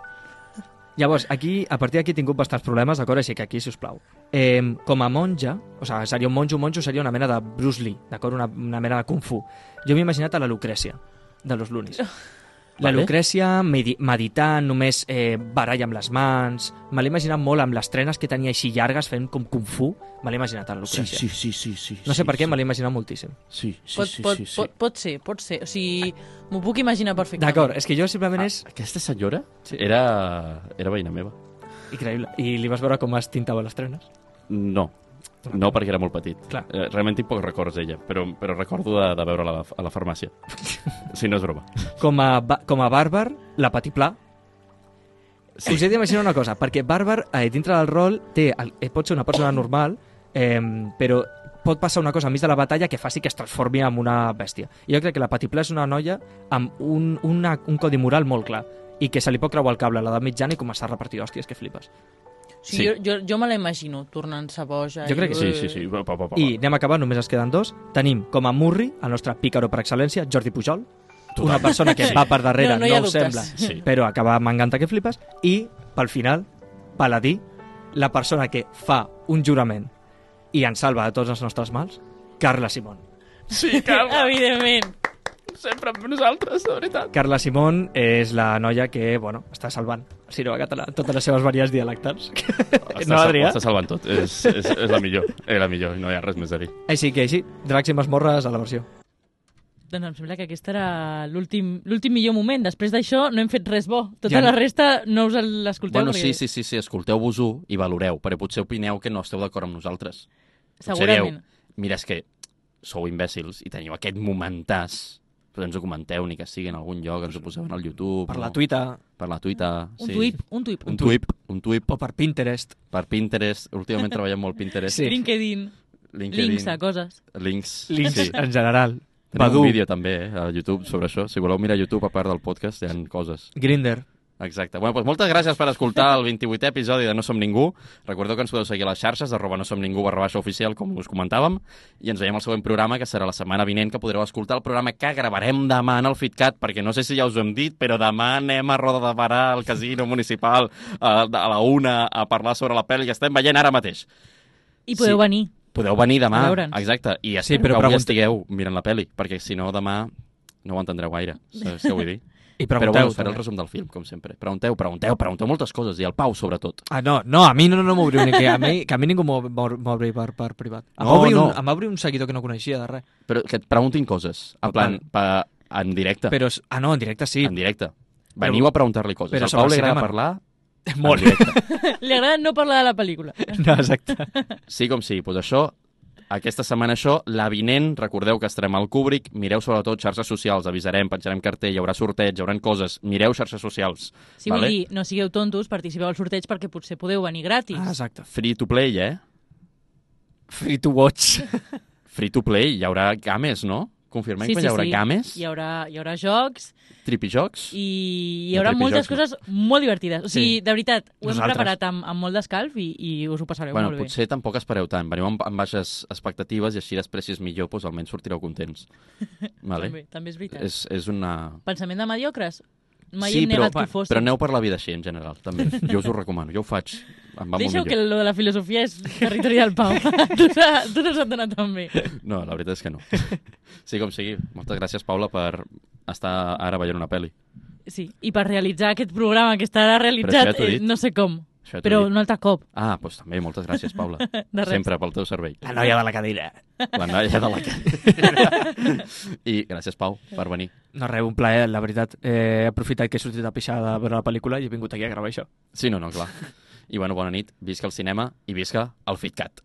Speaker 3: Llavors, aquí, a partir d'aquí he tingut bastants problemes, d'acord? Així que aquí, si us plau. Eh, com a monja, o sigui, seria un monjo, un monjo seria una mena de Bruce Lee, d'acord? Una, una mena de Kung Fu. Jo m'he imaginat a la Lucrècia, de los Lunis. (laughs) La
Speaker 1: Vale.
Speaker 3: Lucrècia medi meditant, només eh, baralla amb les mans... Me l'he imaginat molt amb les trenes que tenia així llargues, fent com Kung Fu. Me l'he imaginat a la
Speaker 1: Sí,
Speaker 3: Lucrècia.
Speaker 1: sí, sí, sí, sí.
Speaker 3: No sé
Speaker 1: sí,
Speaker 3: per què,
Speaker 1: sí.
Speaker 3: me l'he imaginat moltíssim.
Speaker 1: Sí, sí,
Speaker 6: pot,
Speaker 1: sí,
Speaker 6: pot,
Speaker 1: sí, sí.
Speaker 6: pot, pot ser, pot ser. O sigui, m'ho puc imaginar perfectament.
Speaker 3: D'acord, és que jo simplement és...
Speaker 1: Ah, aquesta senyora
Speaker 3: Sí.
Speaker 1: era, era veïna meva.
Speaker 3: Increïble. I li vas veure com es tintava les trenes?
Speaker 1: No. No, perquè era molt petit.
Speaker 3: Clar.
Speaker 1: Eh, realment tinc pocs records d'ella, però, però recordo de, de veure-la a, la- a la farmàcia. (laughs) si no és broma.
Speaker 3: Com a, com a bàrbar, la Petit Pla. Sí. Us he d'imaginar una cosa, perquè bàrbar, eh, dintre del rol, té, el, eh, pot ser una persona normal, eh, però pot passar una cosa enmig de la batalla que faci que es transformi en una bèstia. I jo crec que la Petit Pla és una noia amb un, una, un codi moral molt clar i que se li pot creuar el cable a l'edat mitjana i començar a repartir hòsties que flipes.
Speaker 2: Sí,
Speaker 1: Sí.
Speaker 2: Jo, jo, jo me la imagino tornant-se boja.
Speaker 3: Jo crec que
Speaker 1: Sí, sí, sí. Pa, pa, pa, pa.
Speaker 3: I anem a acabar, només es queden dos. Tenim com a Murri, el nostre pícaro per excel·lència, Jordi Pujol, una persona que va per darrere,
Speaker 2: No,
Speaker 3: no,
Speaker 2: no
Speaker 3: ho
Speaker 2: dubtes.
Speaker 3: sembla,
Speaker 1: Sí.
Speaker 3: però acaba m'encanta que flipes, i, pel final, Paladí, la persona que fa un jurament i ens salva de tots els nostres mals, Carla Simón.
Speaker 1: Sí, Carla, (laughs)
Speaker 2: Evidentment.
Speaker 1: Sempre amb nosaltres, de veritat.
Speaker 3: Carla Simón és la noia que, bueno, està salvant el cinema català en totes les seves variants dialectals.
Speaker 1: Està, (laughs)
Speaker 3: no, Adrià?
Speaker 1: Està salvant tot. És, és, és la millor. És la millor. No hi ha res més a dir.
Speaker 3: Així que així, Dracs i Masmorres a la versió.
Speaker 6: Doncs em sembla que aquest era l'últim l'últim millor moment. Després d'això no hem fet res bo. Tota
Speaker 3: Ja no.
Speaker 6: la resta no us l'escolteu.
Speaker 1: Bueno, sí,
Speaker 6: perquè
Speaker 1: sí, sí, sí. escolteu-vos-ho i valoreu, perquè potser opineu que no esteu d'acord amb nosaltres. Potser
Speaker 6: Segurament.
Speaker 1: Dieu, Mira, és que sou imbècils i teniu aquest momentàs però ens ho comenteu, ni que sigui en algun lloc, ens ho poseu en el YouTube.
Speaker 3: Per
Speaker 1: no?
Speaker 3: la Twitter
Speaker 1: Per la Twitter,
Speaker 6: Un
Speaker 1: sí.
Speaker 6: tuip, un tuip.
Speaker 1: Un tuip, un tuip
Speaker 3: o per Pinterest.
Speaker 1: per Pinterest. Últimament treballem molt Pinterest.
Speaker 3: Sí.
Speaker 6: LinkedIn,
Speaker 1: LinkedIn.
Speaker 6: links a coses.
Speaker 1: Links.
Speaker 3: Links
Speaker 1: Sí.
Speaker 3: en general.
Speaker 1: Tenim
Speaker 3: Badu,
Speaker 1: un vídeo també eh, a YouTube sobre això. Si voleu mirar YouTube a part del podcast, hi ha coses.
Speaker 3: Grinder.
Speaker 1: Exacte. Bueno, doncs moltes gràcies per escoltar el 28è episodi de No Som Ningú. Recordeu que ens podeu seguir a les xarxes, arroba no som ningú barra baixa oficial, com us comentàvem, i ens veiem al següent programa, que serà la setmana vinent, que podreu escoltar el programa que gravarem demà en el FitCat, perquè no sé si ja us ho hem dit, però demà anem a Roda de Barà, al casino municipal, a, a la una, a parlar sobre la pel·li que estem veient ara mateix.
Speaker 6: I podeu
Speaker 1: Sí.
Speaker 6: venir.
Speaker 1: Podeu venir demà, exacte, i
Speaker 3: Sí, però
Speaker 1: que avui
Speaker 3: pregunta-
Speaker 1: estigueu mirant la pel·li, perquè si no demà no ho entendreu gaire, (laughs) saps què vull dir?
Speaker 3: I
Speaker 1: Però
Speaker 3: pregunteu.
Speaker 1: bueno, us faré el resum del film, com sempre. Pregunteu, pregunteu, pregunteu moltes coses, i el Pau, sobretot.
Speaker 3: Ah, no, no, a mi no, no m'obriu ni que a mi, que a mi ningú m'obri per, per privat. Em
Speaker 1: No,
Speaker 3: va obrir
Speaker 1: no.
Speaker 3: un, em va obrir un seguidor que no coneixia de res.
Speaker 1: Però que et preguntin coses, en plan, pa, en directe.
Speaker 3: Però, ah, no, en directe sí.
Speaker 1: En directe. Veniu a preguntar-li coses.
Speaker 3: però
Speaker 1: Al Pau li agrada
Speaker 3: cinema.
Speaker 1: parlar (laughs)
Speaker 3: Molt. (laughs)
Speaker 6: Li agrada no parlar de la pel·lícula.
Speaker 3: No, exacte.
Speaker 1: Sí com sí, doncs això, aquesta setmana això, la vinent, recordeu que estarem al Kubrick, mireu sobretot xarxes socials, avisarem, penjarem cartell, hi haurà sorteig, hi haurà coses, mireu xarxes socials.
Speaker 6: Sí, vull dir, no sigueu tontos, participeu al sorteig perquè potser podeu venir gratis.
Speaker 3: Ah, exacte.
Speaker 1: Free to play, eh?
Speaker 3: Free to watch.
Speaker 1: Free to play, hi haurà games, no? Confirmem
Speaker 6: sí,
Speaker 1: que
Speaker 6: sí,
Speaker 1: hi haurà
Speaker 6: sí.
Speaker 1: games,
Speaker 6: Hi haurà, hi haurà jocs
Speaker 1: tripijocs...
Speaker 6: i hi haurà moltes coses molt divertides. O sigui,
Speaker 3: Sí.
Speaker 6: de veritat, ho hem
Speaker 3: Nosaltres.
Speaker 6: preparat amb, amb molt d'escalf i, i us ho passareu
Speaker 1: Bueno,
Speaker 6: molt bé.
Speaker 1: potser tampoc espereu tant. Veniu amb, amb baixes expectatives i així després, si és millor, doncs almenys sortireu contents. (laughs) Vale?
Speaker 6: També, també és veritat.
Speaker 1: És, és una...
Speaker 6: Pensament de mediocres? Mai
Speaker 1: sí,
Speaker 6: hem
Speaker 1: però,
Speaker 6: negat que ho fóssim.
Speaker 1: però aneu per la vida així, en general, també. (laughs) Jo us ho recomano, jo ho faig. Em va
Speaker 6: Deixeu
Speaker 1: molt
Speaker 6: que
Speaker 1: millor.
Speaker 6: lo de la filosofia és territori del Pau. (laughs) tu, s'ha- tu no s'ha donat tan bé.
Speaker 1: No, la veritat és que no. Sí, com sigui. Moltes gràcies, Paula, per estar ara veient una pel·li.
Speaker 6: Sí, i per realitzar aquest programa que estarà realitzat,
Speaker 1: ja
Speaker 6: eh, no sé com,
Speaker 1: Això
Speaker 6: però un altre cop.
Speaker 1: Ah, doncs també, moltes gràcies, Paula. (laughs)
Speaker 6: De res.
Speaker 1: Sempre pel teu servei.
Speaker 3: La noia de la cadira.
Speaker 1: La noia de la cadira. I gràcies, Pau, per venir.
Speaker 3: No, res, un plaer, la veritat. Eh, he aprofitat que he sortit a pixar de veure la pel·lícula i he vingut aquí a gravar això.
Speaker 1: Sí, no, no, clar. I bueno, bona nit, visca el cinema i visca el FitCat.